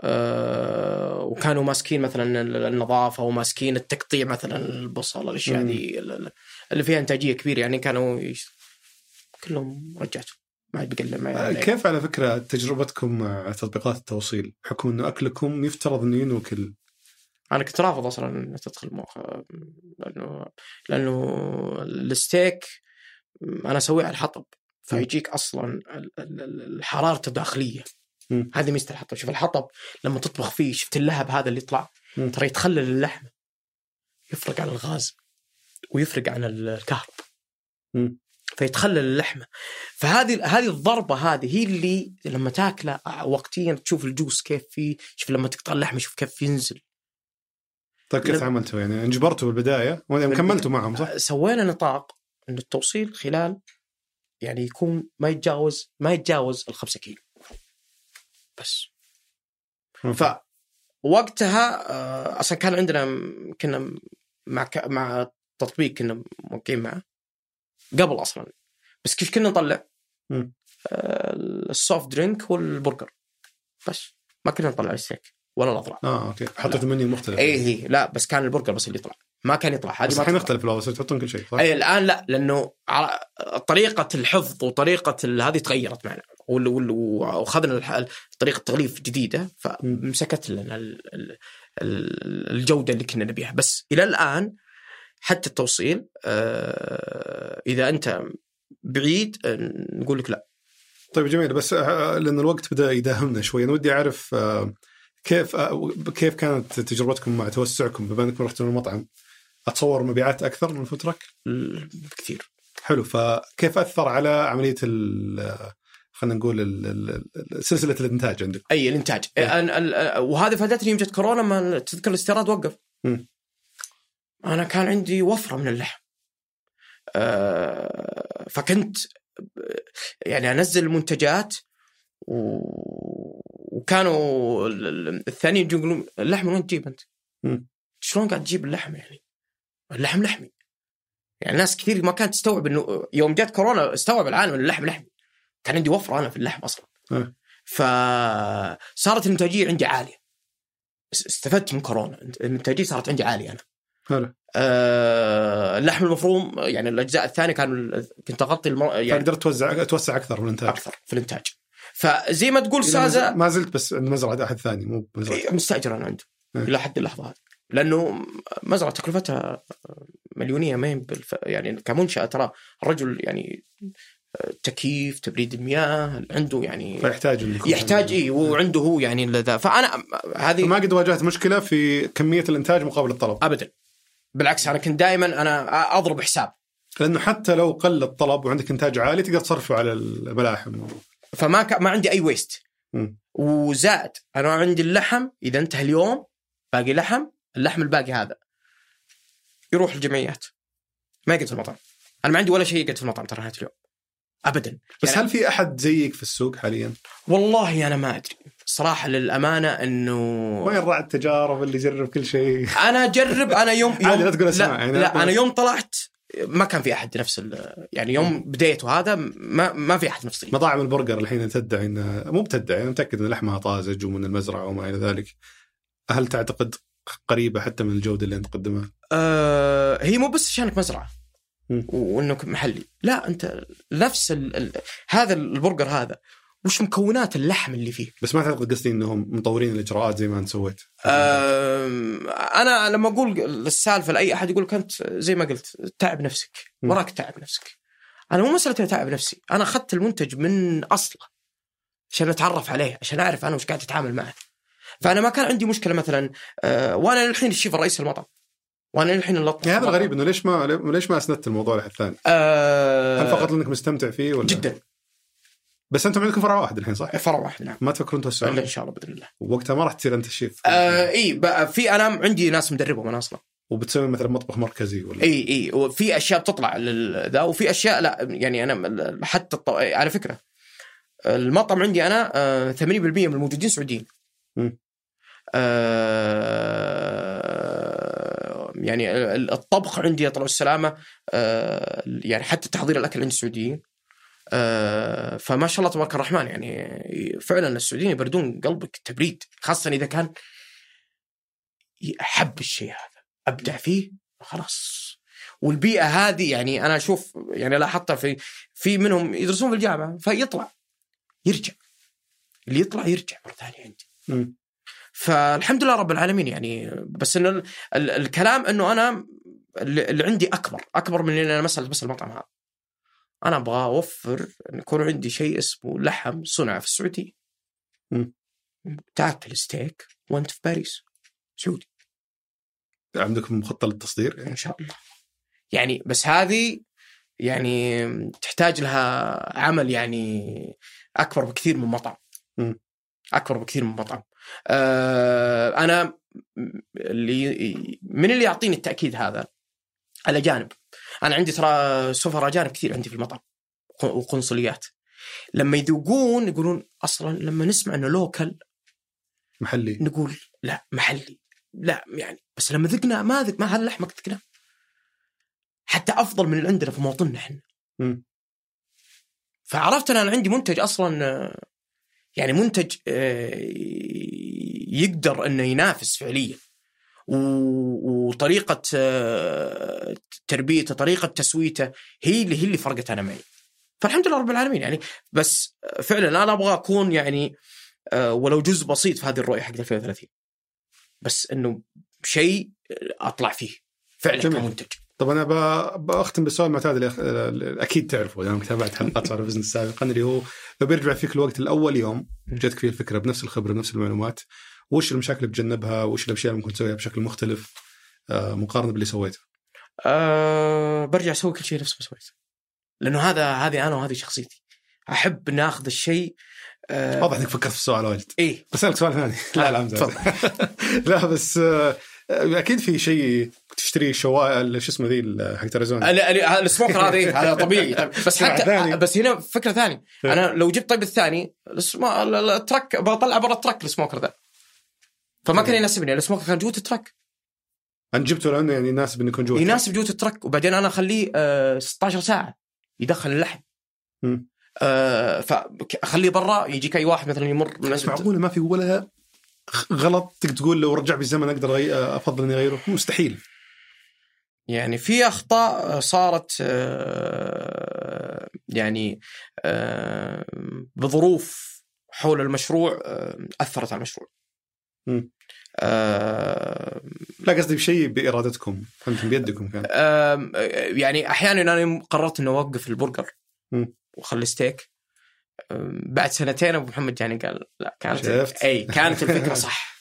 آه، وكانوا ماسكين مثلا النظافة وماسكين التقطيع مثلا البصل الاشياء. ذي اللي فيها إنتاجية كبيرة يعني كانوا يش... كلهم رجعتهم ما عاد بقلل ما كيف على فكرة تجربتكم مع تطبيقات التوصيل؟ بحكم إنه أكلكم يفترض إنه ينوكل أنا كنت رافض أصلا ان تدخل مؤخ... لأنه لأنه الستيك أنا أسويه على الحطب فيجيك أصلا ال- ال- ال- الحرارة الداخلية. هذه ميزة الحطب. شوف الحطب لما تطبخ فيه شفت اللهب هذا اللي يطلع. ترى يتخلل اللحم. يفرق عن الغاز ويفرق عن ال- الكهرب. مم. فيتخلل اللحمة. فهذه هذه الضربة هذه هي اللي لما تاكله وقتيا تشوف الجوس كيف فيه شوف لما تقطع اللحمة شوف كيف ينزل. طيب كيف تعاملتوا يعني انجبرتوا بالبداية وبعدين كملتوا معهم صح؟ سوينا نطاق إن التوصيل خلال يعني يكون ما يتجاوز ما يتجاوز ال 5 كيلو. بس. ف وقتها آه، أصلا كان عندنا كنا مع ك- مع تطبيق كنا موقعين معه. قبل أصلا. بس كيف كنا نطلع. آه، ال soft drink والبرجر. بس. ما كنا نطلع الستيك. ولا الاضرع آه أوكي. حطيتوا منيو مختلف. اي هي لا بس كان البرجر بس اللي يطلع. ما كان يطلع. هذه بس الحين. يختلف الوضع صرتوا تحطون كل شيء صح؟ اي الآن لا لأنه طريقة الحفظ وطريقة هذه تغيرت معنا. واخذنا طريقة تغليف جديدة فمسكت لنا ال- ال- ال- الجودة اللي كنا نبيها. بس إلى الآن حتى التوصيل آه، إذا أنت بعيد آه، نقول لك لا. طيب جميل. بس آه، لأن الوقت بدأ يداهمنا شوي أنا ودي أعرف كيف كيف كانت تجربتكم مع توسعكم؟ بما أنكم رحتوا المطعم أتصور مبيعات أكثر من الفوترك ال- بكثير حلو. فكيف أثر على عملية ال خلينا نقول سلسلة الإنتاج عندك؟ أي الإنتاج ال- وهذه فادتني يوم جت كورونا ما تذكر الاستيراد وقف مم. أنا كان عندي وفرة من اللحم فكنت يعني أنزل المنتجات و- وكانوا ال- ال- الثانيين يقولون اللحم وين تجيب أنت؟ شلون قاعد تجيب اللحم يعني؟ اللحم لحمي يعني ناس كثير ما كانت تستوعب إنه يوم جت كورونا استوعب العالم ان اللحم لحمي كان عندي وفرة أنا في اللحم أصلا. أه. فصارت الإنتاجية عندي عالية. اس- استفدت من كورونا. الإنتاجية صارت عندي عالية أنا. حلو. أه اللحم المفروم يعني الأجزاء الثانية كانوا كنت أغطي الم... يعني فقدرت توزع توسع أكثر في الإنتاج. أكثر في الإنتاج. فزي ما تقول سازا زلت- ما زلت بس مزرعة احد ثاني مو بمزرعة. إيه، مستأجر أنا عنده إيه. إلى حد اللحظة هذه. لأنه مزرعة تكلفتها مليونية ما بالف... يعني كمنشأة ترى. الرجل يعني تكييف تبريد المياه عنده يعني فيحتاج يحتاج اي وعنده هو يعني ذا فأنا هذه ما قد واجهت مشكلة في كمية الإنتاج مقابل الطلب. ابدا. بالعكس أنا كنت دائما أنا أضرب حساب. لأنه حتى لو قل الطلب وعندك إنتاج عالي تقدر تصرفه على الملاحم. فما ك... ما عندي أي ويست مم. وزائد أنا عندي اللحم إذا انتهى اليوم باقي لحم اللحم الباقي هذا. يروح الجمعيات. ما يقعد في المطعم. أنا ما عندي ولا شيء يقعد في المطعم ترى نهايه اليوم. ابدا بس يعني هل في أحد زيك في السوق حاليا؟ والله أنا ما أدري صراحة للأمانة إنه وين راح التجارب اللي يجرب كل شيء؟ أنا أجرب أنا يوم, يوم عادي لا تقول لا, يعني لا أنا يوم طلعت ما كان في أحد نفس يعني يوم بديته هذا ما ما في أحد نفسي مطاعم البرجر الحين تدعي انها مو بتدعي أنا متأكد إن لحمها طازج ومن المزرعة وما إلى ذلك. هل تعتقد قريبة حتى من الجودة اللي أنت تقدمها؟ آه هي مو بس عشانك مزرعة. وانك محلي. لا أنت نفس ال ال هذا البرجر هذا. وش مكونات اللحم اللي فيه؟ بس ما تعتقد قصدي إنهم مطورين الإجراءات زي ما أنت سويت؟ أنا لما أقول السالفة لأي أحد يقول لك انت زي ما قلت تعب نفسك. وراك تعب نفسك. أنا مو مسألة تعب نفسي. أنا أخذت المنتج من أصله عشان أتعرف عليه عشان أعرف أنا وش قاعد أتعامل معه. فأنا ما كان عندي مشكلة مثلا آه، وأنا للحين الشيف الرئيسي المطعم. وأنا للحين اللطف يعني هذا الغريب إنه ليش ما ليش ما أسندت الموضوع لحد ثاني؟ آه هل فقط لأنك مستمتع فيه ولا؟ جدا بس أنتم عندكم فرع واحد الحين صح؟ فرع واحد نعم ما تفكرون إلا توسعون؟ إن شاء الله بإذن الله وقتها ما راح تصير أنت الشيف آه إي في أنا عندي ناس مدربهم أنا أصلا وبتسوي مثلا مطبخ مركزي ولا إي إي وفي أشياء بتطلع ذا وفي أشياء لا يعني أنا حتى الط... على فكرة المطعم عندي أنا آه، 80% من الموجودين سعوديين مم. آه، يعني ال- الطبخ عندي طلعوا السلامة آه، يعني حتى تحضير الأكل عندي سعوديين آه، فما شاء الله تبارك الرحمن يعني فعلا السعوديين يبردون قلبك تبريد خاصة إذا كان احب الشيء هذا أبدع فيه خلاص والبيئة هذه يعني أنا أشوف يعني لاحظتها في في منهم يدرسون في الجامعة فيطلع يرجع اللي يطلع يرجع مرة ثانية عندي. فالحمد لله رب العالمين يعني. بس إنه ال- ال- الكلام إنه أنا اللي عندي أكبر أكبر من اللي أنا مساله بس المطعم هذا. أنا أبغى أوفر إن يكون عندي شيء اسمه لحم صنع في السعودية. تاكل ستيك وأنت في باريس سعودي. عندكم خطه للتصدير؟ إن شاء الله. يعني بس هذه يعني تحتاج لها عمل يعني أكبر بكثير من مطعم. أكبر بكثير من مطعم. آه أنا اللي من اللي يعطيني التأكيد هذا؟ الاجانب أنا عندي ترى سفراء أجانب كثير عندي في المطعم وقنصليات لما يذوقون يقولون أصلا لما نسمع إنه لوكل محلي. نقول لا محلي لا يعني بس لما ذقنا ما ذق ما هذا لحمك ذقنا حتى أفضل من اللي عندنا في مواطننا إحنا. فعرفت إن أنا عندي منتج أصلا آه، يعني منتج آه، يقدر إنه ينافس فعليا. وطريقة آه، تربيته طريقة تسويته هي اللي هي اللي فرقت أنا معي. فالحمد لله رب العالمين. يعني بس فعلا أنا أبغى أكون يعني آه، ولو جزء بسيط في هذه الرؤية حق 2030 بس إنه شيء أطلع فيه. فعلا جميل. كمنتج. طب أنا بأختم بالسؤال المعتاد اللي أكيد تعرفه لأنك تابعت حلقات صار business سابقا اللي هو لو بيرجع فيك الوقت الأول يوم جاتك فيه الفكرة بنفس الخبرة بنفس المعلومات وش المشاكل اللي بتجنبها وش الأشياء اللي ممكن تسويها بشكل مختلف آه، مقارنة باللي سويته؟ أه برجع أسوي كل شيء نفس ما سويت لأنه هذا هذه أنا وهذه شخصيتي. أحب ناخذ الشيء آه واضح إنك فكرت في السؤال واجد إيه. بسألك سؤال ثاني. لا لا لا بس آه، أكيد في شيء تشتري شوائل شو اسمه ذي اريزونا ال- ال- ال smoker هذا هذا طبيعي. طيب بس حتى. بس هنا فكرة ثانية. إيه. أنا لو جبت طيب الثاني ال truck بطلع برا ال truck ال smoker ذا. فما كان إيه. يناسبني. ال smoker كان جوة ال truck. انت جبته لأنه يعني يناسب إنه يكون جوا يناسب جوة ال truck. وبعدين أنا أخليه آه 16 ساعة. يدخل اللحم. آه فأخليه برا يجيك أي واحد مثلا يمر من معقولة ما في ولا غلط تقول لو رجع بالزمن أقدر. أفضل إني أغيره مستحيل يعني في أخطاء صارت آه، يعني آه، بظروف حول المشروع آه، أثرت على المشروع. مم. آه، لا قصدي بشيء بإرادتكم أنتم بيدكم كان يعني أحيانا أنا قررت إني أوقف البرجر. وأخلي ستيك بعد سنتين أبو محمد جاني قال لا كانت شفت؟ أي كانت الفكرة صح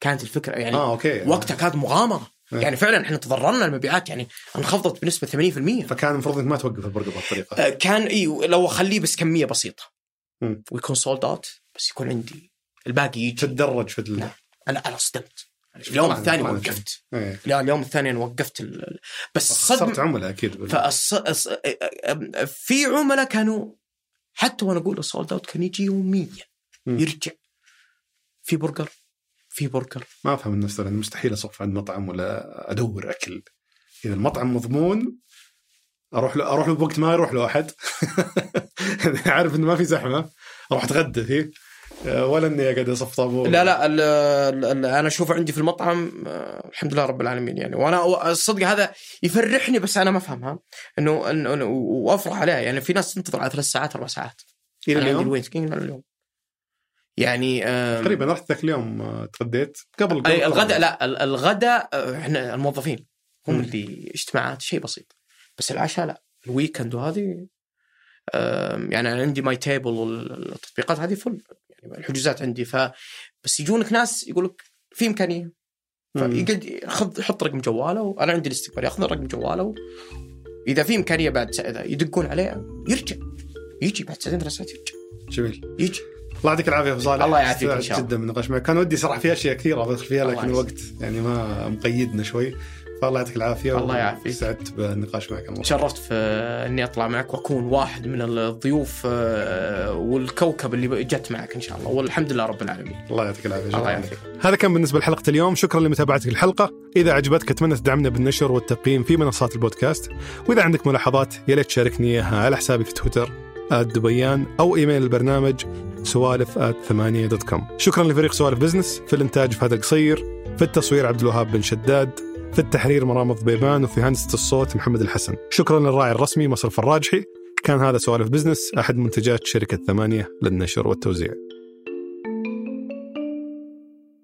كانت الفكرة يعني آه أوكي وقتها كانت مغامرة إيه. يعني فعلا إحنا تضررنا المبيعات يعني انخفضت بنسبة 80% فكان المفروض إنك ما توقف البرجر بهالطريقة آه، كان إي لو أخليه بس كمية بسيطة. ويكون sold out بس يكون عندي الباقي يجي تتدرج في ال... نعم. أنا أنا صدمت اليوم الثاني. وقفت إيه. لا اليوم الثاني أنا وقفت ال... بس خسرت الصدمه عملاء أكيد. الص... في عملاء كانوا حتى وأنا أقول ال sold out كان يجي يوميا. يرجع. في برجر في برجر. ما أفهم الناس أنا مستحيل أصف عند مطعم ولا أدور أكل. إذا المطعم مضمون أروح له أروح له بوقت ما يروح له أحد. عارف إنه ما في زحمة أروح أتغدى فيه. ولا إني أقعد اصف طابور لا لا ال ال ال أنا أشوفه عندي في المطعم آه، الحمد لله رب العالمين يعني. وأنا الصدق هذا يفرحني بس أنا ما أفهمها. إنه وأفرح عليها يعني في ناس تنتظر على ثلاث ساعات أربع ساعات. إلى اليوم؟ الوينز كينج اليوم. يعني تقريبا رحت ذاك اليوم أه، تغديت. قبل قبل الغداء لا ال- الغداء آه، إحنا الموظفين. هم. اللي اجتماعات شيء بسيط. بس العشاء لا. ال weekend وهذه يعني أنا عندي My Table والتطبيقات هذه full الحجوزات عندي ف بس يجونك ناس يقول لك في إمكانية. فيقعد خذ حط رقم جواله. وأنا عندي الاستقبال ياخذ رقم جواله. إذا في إمكانية بعد إذا يدقون عليه يرجع. يجي بعد ساعتين ثلاث ساعات يرجع. جميل. يجي. الله يعطيك العافية أبو صالح. الله يعافيك استمتعت شاء الله. جدا بالنقاش معك. كان ودي صراحة في أشياء كثيرة بدخل فيها لكن. الوقت يعني ما مقيدنا شوي. فالله يعطيك العافية الله يعافيك. سعدت بالنقاش معك الله تشرفت في إني أطلع معك وأكون واحد من الضيوف آه، والكوكبة اللي جت معك إن شاء الله. والحمد لله رب العالمين. الله يعطيك العافية. الله يعافيك. هذا كان بالنسبة لحلقة اليوم. شكرا لمتابعتك الحلقة إذا عجبتك أتمنى تدعمنا بالنشر والتقييم في منصات البودكاست. وإذا عندك ملاحظات يا ليت تشاركني إياها على حسابي في تويتر دبيان أو إيميل البرنامج سوالف ثمانية dot com شكرا لفريق سوالف business في الإنتاج فهد القصير في التصوير عبد الوهاب بن شداد. في التحرير مرام ضبيبان وفي هندسة الصوت محمد الحسن. شكرا للراعي الرسمي مصرف الراجحي. كان هذا سوالف بزنس أحد منتجات شركة ثمانية للنشر والتوزيع.